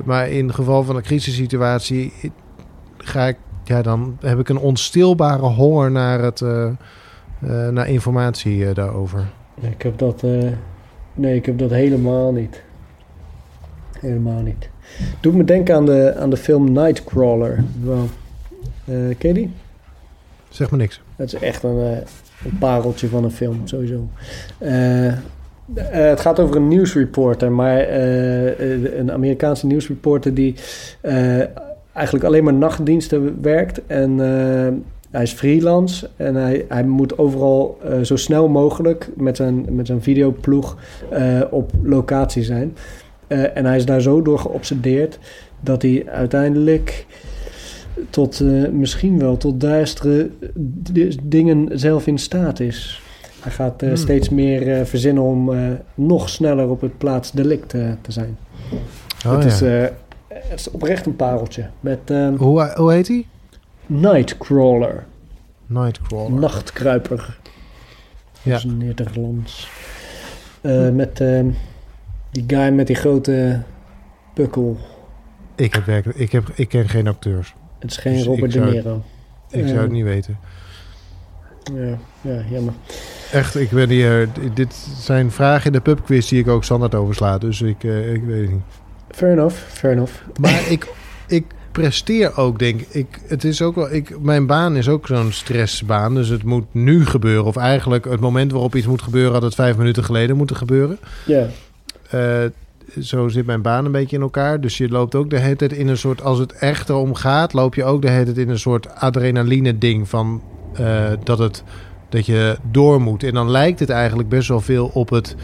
Maar in geval van een crisissituatie ga ik, ja, dan heb ik een onstilbare honger naar, het, naar informatie daarover. Nee, ik heb dat, eh, nee, ik heb dat helemaal niet. Helemaal niet. Doet me denken aan de, aan de film Nightcrawler. Wel, eh, ken je die? Zeg maar niks. Het is echt een, eh, een pareltje van een film, sowieso. Het gaat over een nieuwsreporter, maar een Amerikaanse nieuwsreporter die eigenlijk alleen maar nachtdiensten werkt. En hij is freelance en hij, hij moet overal eh, zo snel mogelijk met zijn, met zijn videoploeg eh, op locatie zijn. Eh, en hij is daar zo door geobsedeerd dat hij uiteindelijk tot misschien wel tot duistere dingen zelf in staat is. Hij gaat Hmm. steeds meer verzinnen om nog sneller op het plaatsdelict te zijn. Oh, het, ja. is, het is oprecht een pareltje. Met eh, hoe, hoe heet hij? Nightcrawler, Nightcrawler. nachtkruiper. Ja. Dat is. Eh, met eh, die guy met die grote pukkel. Ik, heb werkelijk, ik, heb, ik ken geen acteurs. Het is geen Dus Robert De Niro. Ik zou het niet weten. Ja, ja, jammer. Echt, ik ben hier. Dit zijn vragen in de pubquiz die ik ook standaard oversla. Dus ik, eh, ik weet het niet. Fair enough, fair enough. Maar ik, ik presteer ook, denk ik. Het is ook wel. Ik, mijn baan is ook zo'n stressbaan. Dus het moet nu gebeuren. Of eigenlijk het moment waarop iets moet gebeuren, had het vijf minuten geleden moeten gebeuren. Ja, Eh, zo zit mijn baan een beetje in elkaar. Dus je loopt ook de hele tijd in een soort. Als het echt erom gaat, loop je ook de hele tijd in een soort adrenaline-ding. Van eh, dat, het, dat je door moet. En dan lijkt het eigenlijk best wel veel op het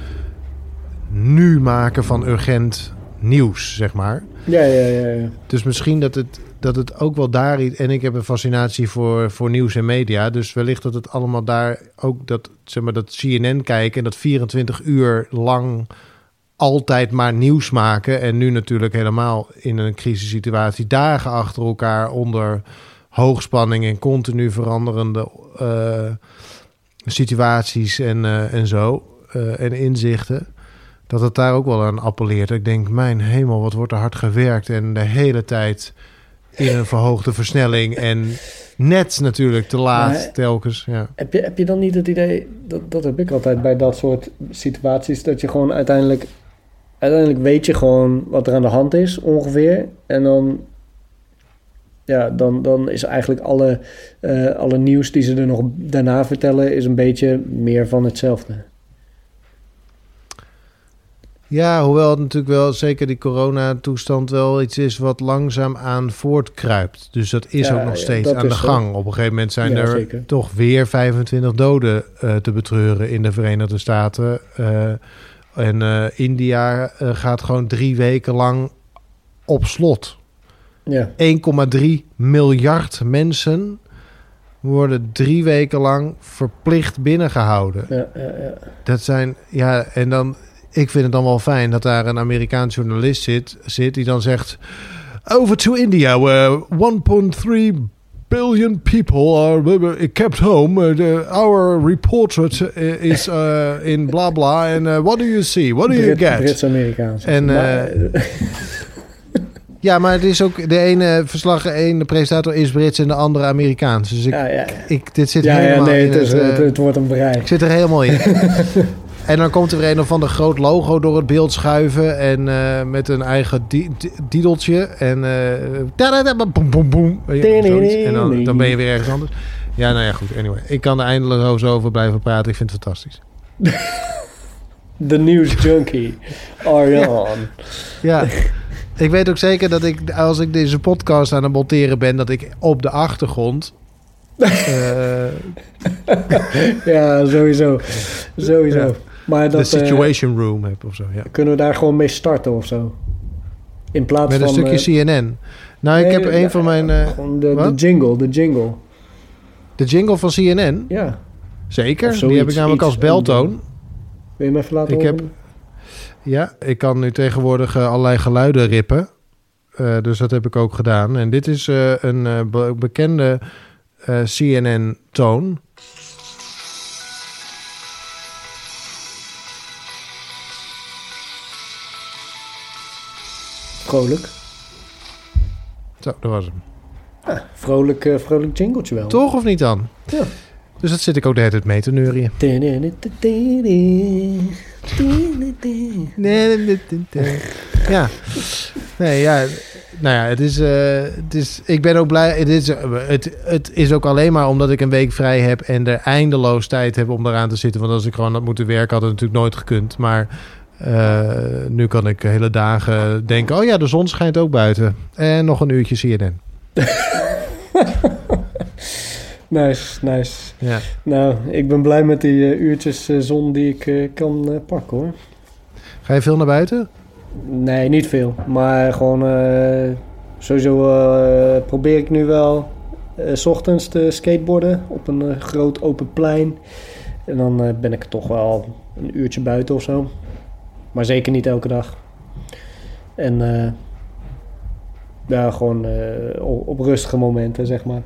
nu maken van urgent nieuws, zeg maar. ja, ja, ja. ja. Dus misschien dat het, dat het ook wel daar iets. En ik heb een fascinatie voor, voor nieuws en media. Dus wellicht dat het allemaal daar ook dat, zeg maar, dat CNN kijken en dat 24 uur lang altijd maar nieuws maken. En nu natuurlijk helemaal in een crisissituatie dagen achter elkaar onder hoogspanning en continu veranderende eh, situaties en, eh, en zo. eh, en inzichten. Dat het daar ook wel aan appelleert. Ik denk, mijn hemel, wat wordt er hard gewerkt. En de hele tijd in een verhoogde versnelling. En net natuurlijk te laat Maar- telkens. Ja. Heb, je, heb je dan niet het idee, dat, dat heb ik altijd bij dat soort situaties, dat je gewoon uiteindelijk, uiteindelijk weet je gewoon wat er aan de hand is ongeveer. En dan, ja, dan, dan is eigenlijk alle, eh, alle nieuws die ze er nog daarna vertellen, is een beetje meer van hetzelfde. Ja, hoewel het natuurlijk wel zeker die coronatoestand wel iets is wat langzaam aan voortkruipt. Dus dat is Ja, ook nog steeds aan de zo. gang. Op een gegeven moment zijn Ja, er zeker. toch weer 25 doden eh, te betreuren in de Verenigde Staten. Eh, en eh, India eh, gaat gewoon drie weken lang op slot. Ja, 1,3 miljard mensen worden drie weken lang verplicht binnengehouden. ja, ja, ja. Dat zijn, ja, en dan, ik vind het dan wel fijn dat daar een Amerikaans journalist zit, zit die dan zegt: Over to India, where 1.3 billion people are kept home. Uh, our reporter uh, is uh, in bla bla. And uh, what do you see? What do you get? Brits-Amerikaans. En, Maar, eh, Ja, maar het is ook de ene verslag, de ene presentator is Brits en de andere Amerikaans. Dus ik, ja, ja, ik, dit zit ja, ja, helemaal nee, in het, is, het, eh, het, het wordt een bereik. ik zit er helemaal in. en dan komt er weer een of ander groot logo door het beeld schuiven. En eh, met een eigen di- di- diedeltje. En boem. Weet je, zoiets. En dan, dan ben je weer ergens anders. Ja, nou ja, goed. Anyway, ik kan er eindeloos over blijven praten. Ik vind het fantastisch. De News Junkie, Arjan. Ja. ik weet ook zeker dat ik, als ik deze podcast aan het monteren ben, dat ik op de achtergrond. eh, Ja, sowieso. Sowieso. Ja. Maar de dat eh, Situation Room heb of zo. Ja. kunnen we daar gewoon mee starten of zo. In plaats Met een van... stukje eh, CNN. Nou, ik heb een van mijn. eh, gewoon de, de jingle, de jingle. de jingle van CNN. Ja. Zeker. Die heb ik namelijk als beltoon. Wil je hem even laten Ik heb-? Ja, ik kan nu tegenwoordig allerlei geluiden rippen. Dus dat heb ik ook gedaan. En dit is een be- bekende CNN-toon. Vrolijk. Zo, dat was hem. Vrolijk, eh, vrolijk jingletje wel. Toch of niet dan? Ja. Dus dat zit ik ook de hele tijd mee te neurien. Ja. Nee, ja. Nou ja, het is, eh, het is... Ik ben ook blij... Het is, het, het is ook alleen maar omdat ik een week vrij heb... en er eindeloos tijd heb om eraan te zitten. Want als ik gewoon had moeten werken... had het natuurlijk nooit gekund. Maar eh, nu kan ik hele dagen denken... oh ja, de zon schijnt ook buiten. En nog een uurtje CNN. Nice, nice. Ja. Nou, ik ben blij met die eh, uurtjes eh, zon die ik kan pakken hoor. Ga je veel naar buiten? Nee, niet veel. Maar gewoon sowieso probeer ik nu wel s ochtends te skateboarden op een groot open plein. En dan ben ik toch wel een uurtje buiten of zo. Maar zeker niet elke dag. En eh, ja, gewoon eh, op, rustige momenten, zeg maar.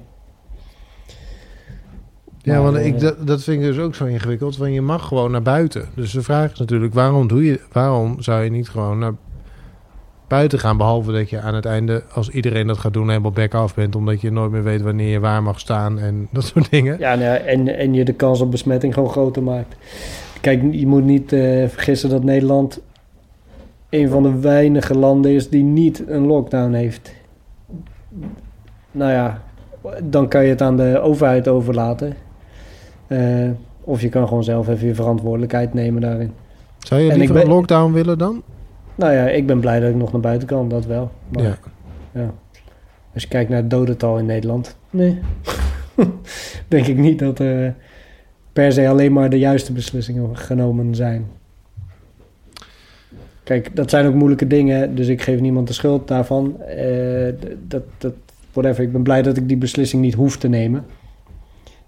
Ja, want eh, ik, dat, dat vind ik dus ook zo ingewikkeld. Want je mag gewoon naar buiten. Dus de vraag is natuurlijk, waarom, doe je, waarom zou je niet gewoon naar buiten gaan? Behalve dat je aan het einde, als iedereen dat gaat doen, helemaal back af bent. Omdat je nooit meer weet wanneer je waar mag staan en dat soort dingen. Ja, nou ja, en, en je de kans op besmetting gewoon groter maakt. Kijk, je moet niet eh, vergissen dat Nederland een van de weinige landen is die niet een lockdown heeft. Nou ja, dan kan je het aan de overheid overlaten. Eh, of je kan gewoon zelf even je verantwoordelijkheid nemen daarin. Zou je liever ben- een lockdown willen dan? Nou ja, ik ben blij dat ik nog naar buiten kan, dat wel. Maar, Ja. ja. Als je kijkt naar het dodental in Nederland, nee. Denk ik niet dat er per se alleen maar de juiste beslissingen genomen zijn. Kijk, dat zijn ook moeilijke dingen, dus ik geef niemand de schuld daarvan. Eh, dat, dat, whatever. Ik ben blij dat ik die beslissing niet hoef te nemen.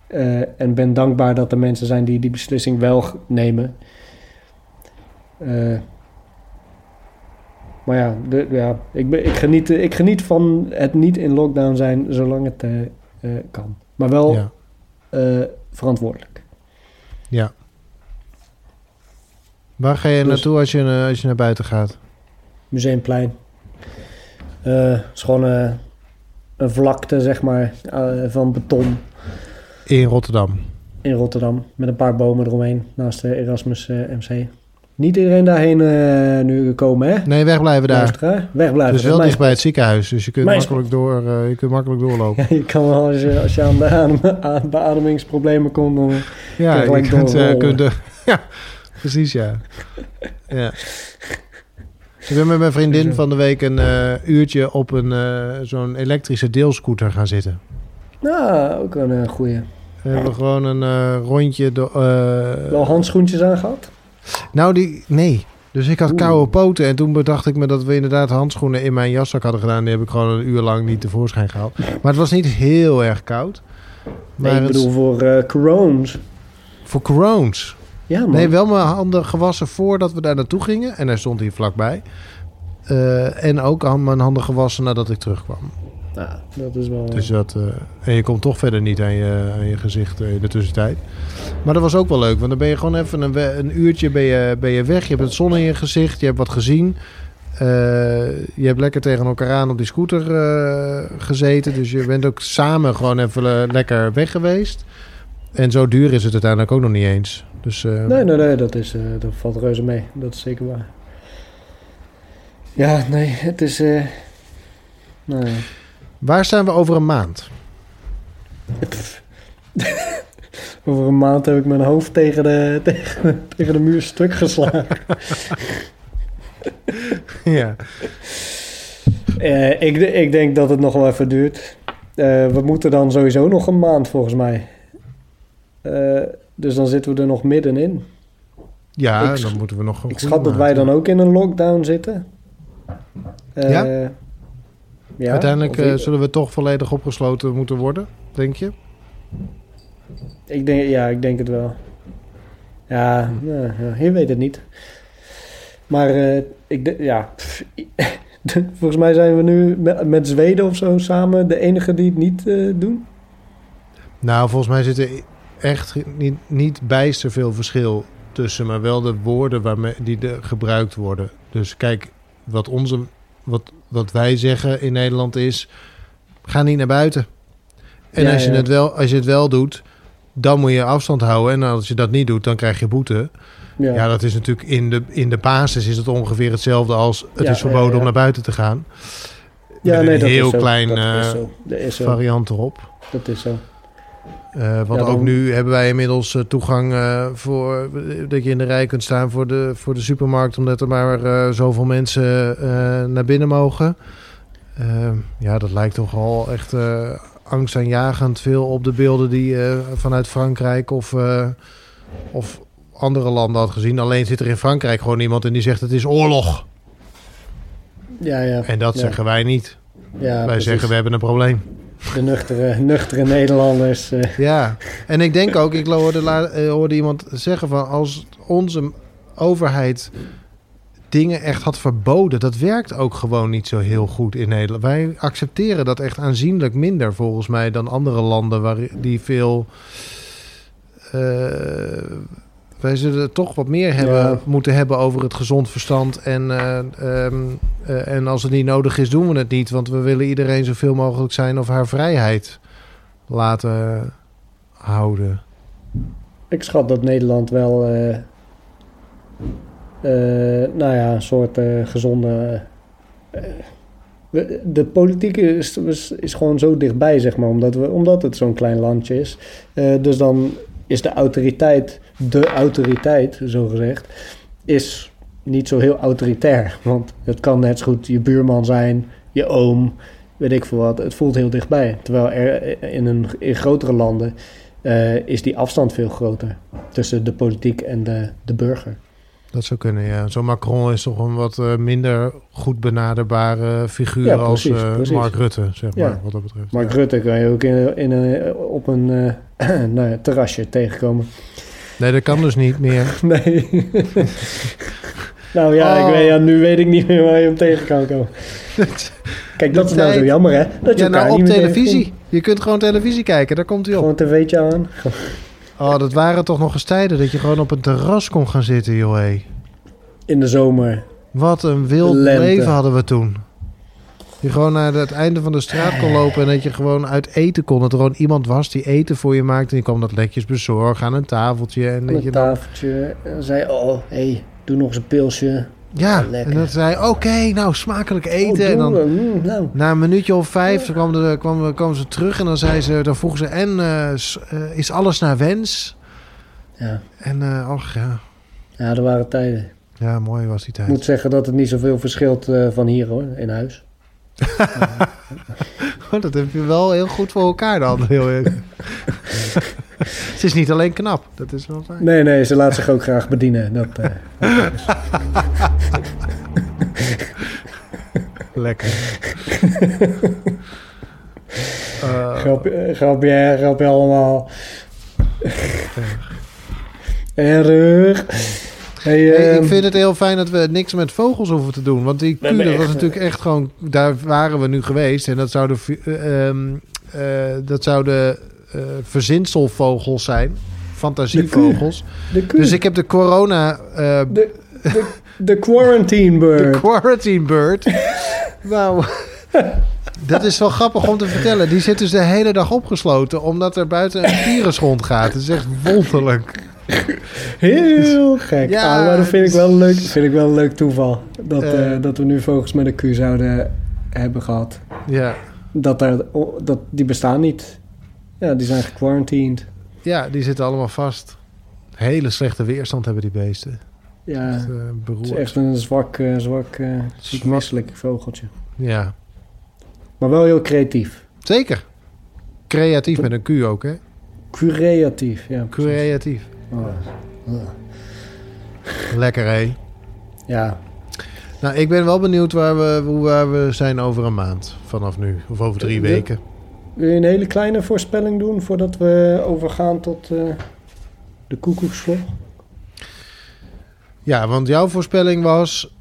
Eh, en ben dankbaar dat er mensen zijn die die beslissing wel nemen. Eh, maar ja, de, ja ik, ben, ik, geniet, ik geniet van het niet in lockdown zijn zolang het kan. Maar wel Ja. verantwoordelijk. Ja. Waar ga je Dus- naartoe als je, eh, als je naar buiten gaat? Museumplein. Eh, Het is gewoon eh, een vlakte, zeg maar, van beton In Rotterdam. in Rotterdam. Met een paar bomen eromheen, naast de Erasmus MC. Niet iedereen daarheen eh, nu komen, hè? Nee, wegblijven daar. Luisteraar. Wegblijven. Het is wel Mijn- dicht bij het ziekenhuis, dus je kunt, Mijn- makkelijk, door, eh, je kunt makkelijk doorlopen. Ja, je kan wel, als je, als je aan, de adem, aan beademingsproblemen komt, dan... Ja, je gelijk kunt, eh, kunt er- ja, precies, ja. ja. Ik ben met mijn vriendin van de week een uurtje op een zo'n elektrische deelscooter gaan zitten. Nou, ook een goeie. We hebben gewoon een rondje... door. Wel handschoentjes aan gehad? Nou, die... Nee. Dus ik had koude poten en toen bedacht ik me dat we inderdaad handschoenen in mijn jaszak hadden gedaan. Die heb ik gewoon een uur lang niet tevoorschijn gehaald. Maar het was niet heel erg koud. Maar Nee, ik het- bedoel voor corones. voor corones. Ja, man. Nee, wel mijn handen gewassen voordat we daar naartoe gingen. En hij stond hier vlakbij. Eh, en ook mijn handen gewassen nadat ik terugkwam. Nou, dat is wel... Dus dat, eh, en je komt toch verder niet aan je, aan je gezicht eh, in de tussentijd. Maar dat was ook wel leuk. Want dan ben je gewoon even een, een uurtje ben je, ben je weg. Je hebt het zon in je gezicht. Je hebt wat gezien. Eh, je hebt lekker tegen elkaar aan op die scooter eh, gezeten. Dus je bent ook samen gewoon even lekker weg geweest. En zo duur is het uiteindelijk ook nog niet eens. Dus, eh, Nee, nee, nee, dat, is, eh, dat valt reuze mee. Dat is zeker waar. Ja, nee, het is... ja. Waar staan we over een maand? Over een maand heb ik mijn hoofd tegen de, tegen, tegen de muur stuk geslagen. ja. Eh, ik, ik denk dat het nog wel even duurt. Eh, we moeten dan sowieso nog een maand volgens mij. Eh, dus dan zitten we er nog middenin. Ja, Ik dan moeten we nog een Ik schat dat wij dan ook in een lockdown zitten. Ja? Ja, Uiteindelijk eh, zullen we toch volledig opgesloten moeten worden, denk je? ik denk, ja, ik denk het wel. Ja, ja, ja, je weet het niet. Maar eh, ik ja, pff, volgens mij zijn we nu met, met Zweden of zo samen de enige die het niet eh, doen. Nou, volgens mij zit er echt niet, niet bijster veel verschil tussen, maar wel de woorden waarmee, die er gebruikt worden. Dus kijk, wat, onze, wat, wat wij zeggen in Nederland is, ga niet naar buiten. En Ja, als, je ja. het wel, als je het wel doet, dan moet je afstand houden. En als je dat niet doet, dan krijg je boete. Ja, Ja, dat is natuurlijk in de, in de basis is het ongeveer hetzelfde als het is verboden om naar buiten te gaan. ja met nee, een dat heel is zo. klein, dat eh, is zo. Dat is zo. variant erop. Dat is zo. Eh, want Ja, dan- ook nu hebben wij inmiddels eh, toegang eh, voor dat je in de rij kunt staan voor de, voor de supermarkt, omdat er maar zoveel mensen naar binnen mogen. Eh, ja, dat lijkt toch al echt angstaanjagend veel op de beelden die eh, vanuit Frankrijk of, of andere landen had gezien. Alleen zit er in Frankrijk gewoon iemand en die zegt het is oorlog. Ja, ja. En dat ja. zeggen wij niet. Ja, wij precies. zeggen we hebben een probleem. De nuchtere, nuchtere Nederlanders. eh, Ja, en ik denk ook, ik eh, hoorde iemand zeggen van als onze overheid dingen echt had verboden, dat werkt ook gewoon niet zo heel goed in Nederland. Wij accepteren dat echt aanzienlijk minder volgens mij dan andere landen waar die veel. eh, wij zullen het toch wat meer hebben, Ja. moeten hebben over het gezond verstand. En, eh, ehm, eh, en als het niet nodig is, doen we het niet. Want we willen iedereen zoveel mogelijk zijn of haar vrijheid laten houden. Ik schat dat Nederland wel, eh, nou ja, een soort gezonde. de politiek is, is, is gewoon zo dichtbij, zeg maar, omdat, we, omdat het zo'n klein landje is. Dus dan is de autoriteit, de autoriteit, zo gezegd, is niet zo heel autoritair. Want het kan net zo goed je buurman zijn, je oom, weet ik veel wat. Het voelt heel dichtbij. Terwijl er in, een, in grotere landen eh, is die afstand veel groter tussen de politiek en de, de burger. Dat zou kunnen, ja. Zo'n Macron is toch een wat eh, minder goed benaderbare figuur Ja, als eh, precies. Mark Rutte, zeg Ja. maar, wat dat betreft. Mark Ja. Rutte kan je ook in, in een, op een eh, nou terrasje tegenkomen. Nee, dat kan dus niet meer. Nee. nou ja, Oh. ik weet, ja, nu weet ik niet meer waar je hem tegen kan komen. Kijk, dat is nou zo jammer, hè? Dat je Ja, nou op televisie. Je kunt gewoon televisie kijken, daar komt hij op. Gewoon een tv'tje aan. Oh, dat waren toch nog eens tijden dat je gewoon op een terras kon gaan zitten, joh. hé. In de zomer. Wat een wild leven hadden we toen. Je gewoon naar het einde van de straat kon lopen en dat je gewoon uit eten kon. Dat er gewoon iemand was die eten voor je maakte. En die kwam dat netjes bezorgen aan een tafeltje. En dat een je dan, tafeltje. En zei, oh, hé, hey, doe nog eens een pilsje. ja, lekker. en dat zei, oké, nou smakelijk Oh, eten. en dan mm, nou. na een minuutje of vijf toen kwam de, kwam, kwam ze terug. En dan, zei ze, dan vroegen ze, en eh, eh, is alles naar wens? Ja. En uh, ach ja, ja, er waren tijden. ja, mooi was die Ik tijd. moet zeggen dat het niet zoveel verschilt van hier, hoor, in huis. Oh, dat heb je wel heel goed voor elkaar dan. Heel erg. Het is niet alleen knap, dat is wel fijn. Nee, nee, ze laat zich ook graag bedienen. Dat, eh, Lekker. Eh, grapje, grapje, grapje allemaal. Erg. Hey, hey, ehm, ik vind het heel fijn dat we niks met vogels hoeven te doen. Want die dat was natuurlijk echt gewoon... Daar waren we nu geweest. En dat zouden, eh, dat zouden eh, verzinselvogels zijn. Fantasievogels. de. Dus ik heb de corona... eh, de, de, de quarantine de bird. quarantine bird. nou... Dat is wel grappig om te vertellen. Die zit dus de hele dag opgesloten... omdat er buiten een virus rondgaat. Het is echt wonderlijk. Heel gek. Ja, Ah, maar dat vind ik, wel een leuk, vind ik wel een leuk toeval. Dat, Eh. eh, dat we nu vogels met een kuur zouden hebben gehad. Ja. Dat, daar, oh, dat, die bestaan niet. Ja, die zijn gequarantined. Ja, die zitten allemaal vast. Hele slechte weerstand hebben die beesten. Ja, Echt, eh, het is echt een zwak, eh, zwak, misselijk vogeltje. Ja, Maar wel heel creatief. zeker. Creatief met een Q ook, hè? Creatief, ja. precies. Creatief. Oh. Lekker, hè? Ja, Nou, ik ben wel benieuwd waar we, hoe waar we zijn over een maand. Vanaf nu. Of over drie Ja. weken. wil je een hele kleine voorspelling doen voordat we overgaan tot eh, de koekoeksvlog? Ja, want jouw voorspelling was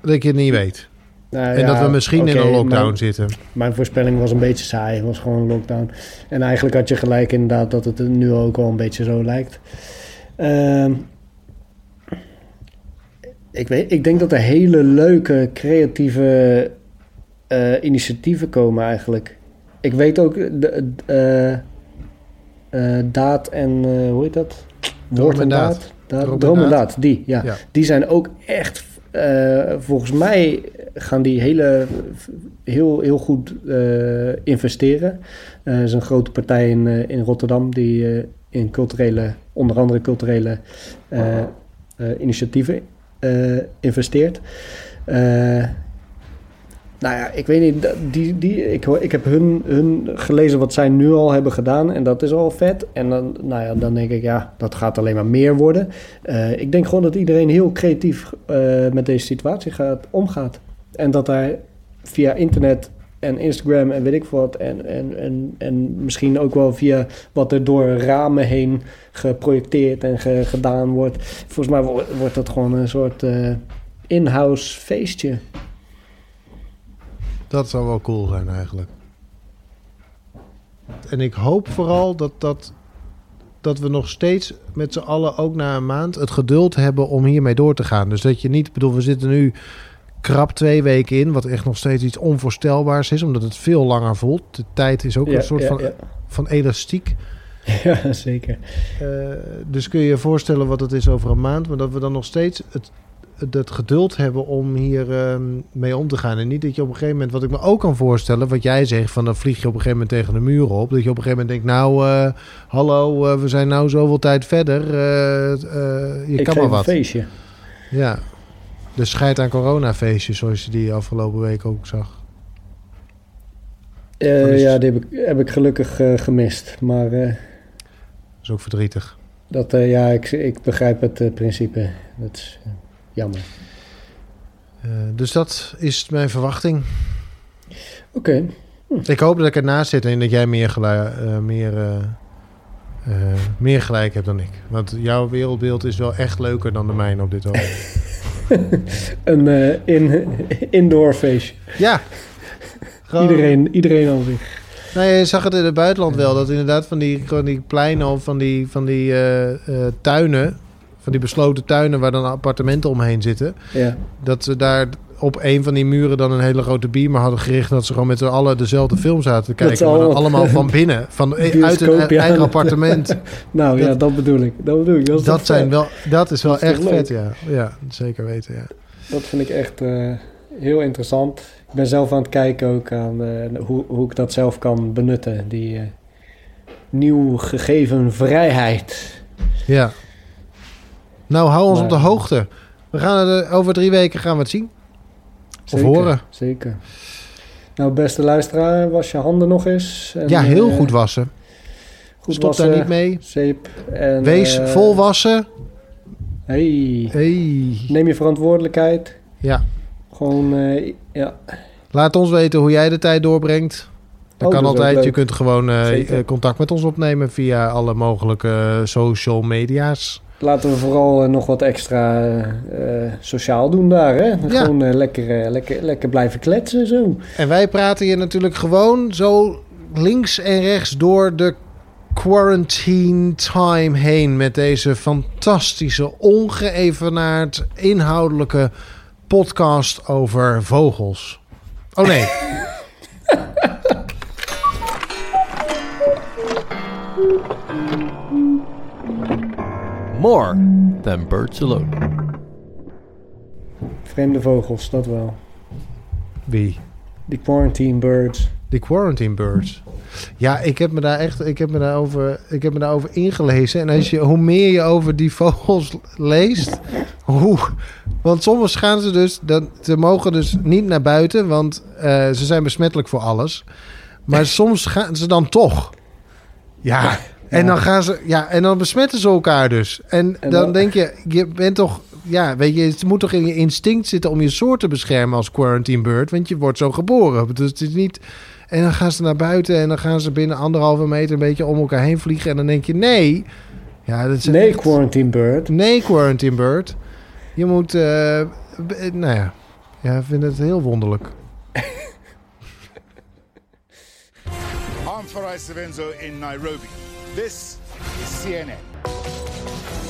dat je het niet weet. Nou en ja, dat we misschien in een lockdown mijn- zitten. Mijn voorspelling was een beetje saai. Het was gewoon een lockdown. En eigenlijk had je gelijk inderdaad dat het nu ook wel een beetje zo lijkt. Ehm, ik, weet, ik denk dat er hele leuke, creatieve eh, initiatieven komen eigenlijk. Ik weet ook, de, eh, eh, daad en, hoe heet dat? Woord en daad. daad. daad Droom en die, ja. Ja. Die zijn ook echt, volgens mij gaan die hele, heel, heel goed eh, investeren. Eh, Er is een grote partij in, eh, in Rotterdam die in culturele, onder andere culturele initiatieven investeert. Nou ja, ik weet niet, die, die, ik, ik heb hun, hun gelezen wat zij nu al hebben gedaan en dat is al vet. En dan, nou ja, dan denk ik, ja, dat gaat alleen maar meer worden. Ik denk gewoon dat iedereen heel creatief met deze situatie gaat, omgaat. En dat daar via internet en Instagram en weet ik wat. En, en, en, en misschien ook wel via wat er door ramen heen geprojecteerd en ge- gedaan wordt. Volgens mij wo- wordt dat gewoon een soort eh, in-house feestje. Dat zou wel cool zijn eigenlijk. En ik hoop vooral dat, dat, dat we nog steeds met z'n allen, ook na een maand, het geduld hebben om hiermee door te gaan. Dus dat je niet, bedoel, we zitten nu krap twee weken in, wat echt nog steeds iets onvoorstelbaars is, omdat het veel langer voelt. De tijd is ook Ja, een soort ja, van, ja. van elastiek. Ja, zeker. Eh, dus kun je je voorstellen wat het is over een maand, maar dat we dan nog steeds het, het geduld hebben om hier ehm, mee om te gaan. En niet dat je op een gegeven moment, wat ik me ook kan voorstellen, wat jij zegt, van dan vlieg je op een gegeven moment tegen de muur op. Dat je op een gegeven moment denkt, nou, eh, hallo, eh, we zijn nou zoveel tijd verder. je ik kan maar een wat. feestje. Ja. De scheid aan coronafeestjes, zoals je die afgelopen week ook zag. Eh, ja, die heb ik, heb ik gelukkig eh, gemist. Maar eh, Dat is ook verdrietig. dat, ja, ik, ik begrijp het principe. Dat is jammer. Dus dat is mijn verwachting. Oké, Ik hoop dat ik ernaast zit en dat jij meer, meer, meer gelijk hebt dan ik. Want jouw wereldbeeld is wel echt leuker dan de mijne op dit ogenblik. een in, indoor feestje. ja. Gewoon- Iedereen, iedereen al zich. Nou, je zag het in het buitenland wel. Dat inderdaad van die, van die pleinen of van die, van die eh, eh, tuinen... van die besloten tuinen waar dan appartementen omheen zitten... Ja. dat ze daar op een van die muren dan een hele grote beamer hadden gericht... dat ze gewoon met z'n allen dezelfde film zaten te kijken. ze maar dan allemaal- allemaal van binnen. Van, uit Bioscoop, hun ja. eigen appartement. Nou ja, Dat- bedoel ik. Dat bedoel ik. Dat, is Dat, zijn vet? wel, dat is wel Dat is echt vet, ja. Ja, zeker weten, ja. Dat vind ik echt eh, heel interessant. Ik ben zelf aan het kijken ook aan eh, hoe, hoe ik dat zelf kan benutten. Die eh, nieuw gegeven vrijheid. Ja. Nou, hou ons Maar- op de hoogte. We gaan eh, over drie weken gaan we het zien. Of Zeker, horen. Zeker. Nou, beste luisteraar, was je handen nog eens. En, ja, heel eh, goed wassen. Goed Stop wassen, daar niet mee. Zeep. En, Wees eh, vol wassen. Hey, Hey. neem je verantwoordelijkheid. Ja. Gewoon, eh, ja. Laat ons weten hoe jij de tijd doorbrengt. Dat Oh, kan dat ook altijd. Je kunt gewoon contact met ons opnemen via alle mogelijke social media's. Laten we vooral eh, nog wat extra eh, eh, sociaal doen daar. Hè? Ja. Gewoon lekker, lekker, lekker blijven kletsen zo. En wij praten hier natuurlijk gewoon zo links en rechts door de quarantine time heen met deze fantastische, ongeëvenaard inhoudelijke podcast over vogels. Oh nee. More than birds alone. Vreemde vogels, dat wel. Wie? Die quarantine birds. Die quarantine birds. Ja, ik heb me daar echt, ik heb me daarover, ik heb me daarover ingelezen. En als je, hoe meer je over die vogels leest, hoe, want soms gaan ze dus, dan, ze mogen dus niet naar buiten, want eh, ze zijn besmettelijk voor alles. Maar soms gaan ze dan toch. Ja. En dan gaan ze, ja, en dan besmetten ze elkaar dus. En, En dan, dan- denk je, je bent toch, ja, weet je, het moet toch in je instinct zitten om je soort te beschermen als quarantine bird, want je wordt zo geboren. Dus het is niet. En dan gaan ze naar buiten en dan gaan ze binnen anderhalve meter een beetje om elkaar heen vliegen. En dan denk je, nee. Ja, dat is Nee, quarantine bird. Nee, quarantine bird. Je moet, eh, nou ja, ja, ik vind het heel wonderlijk. I'm Farai Sevenzo in Nairobi. This is CNN.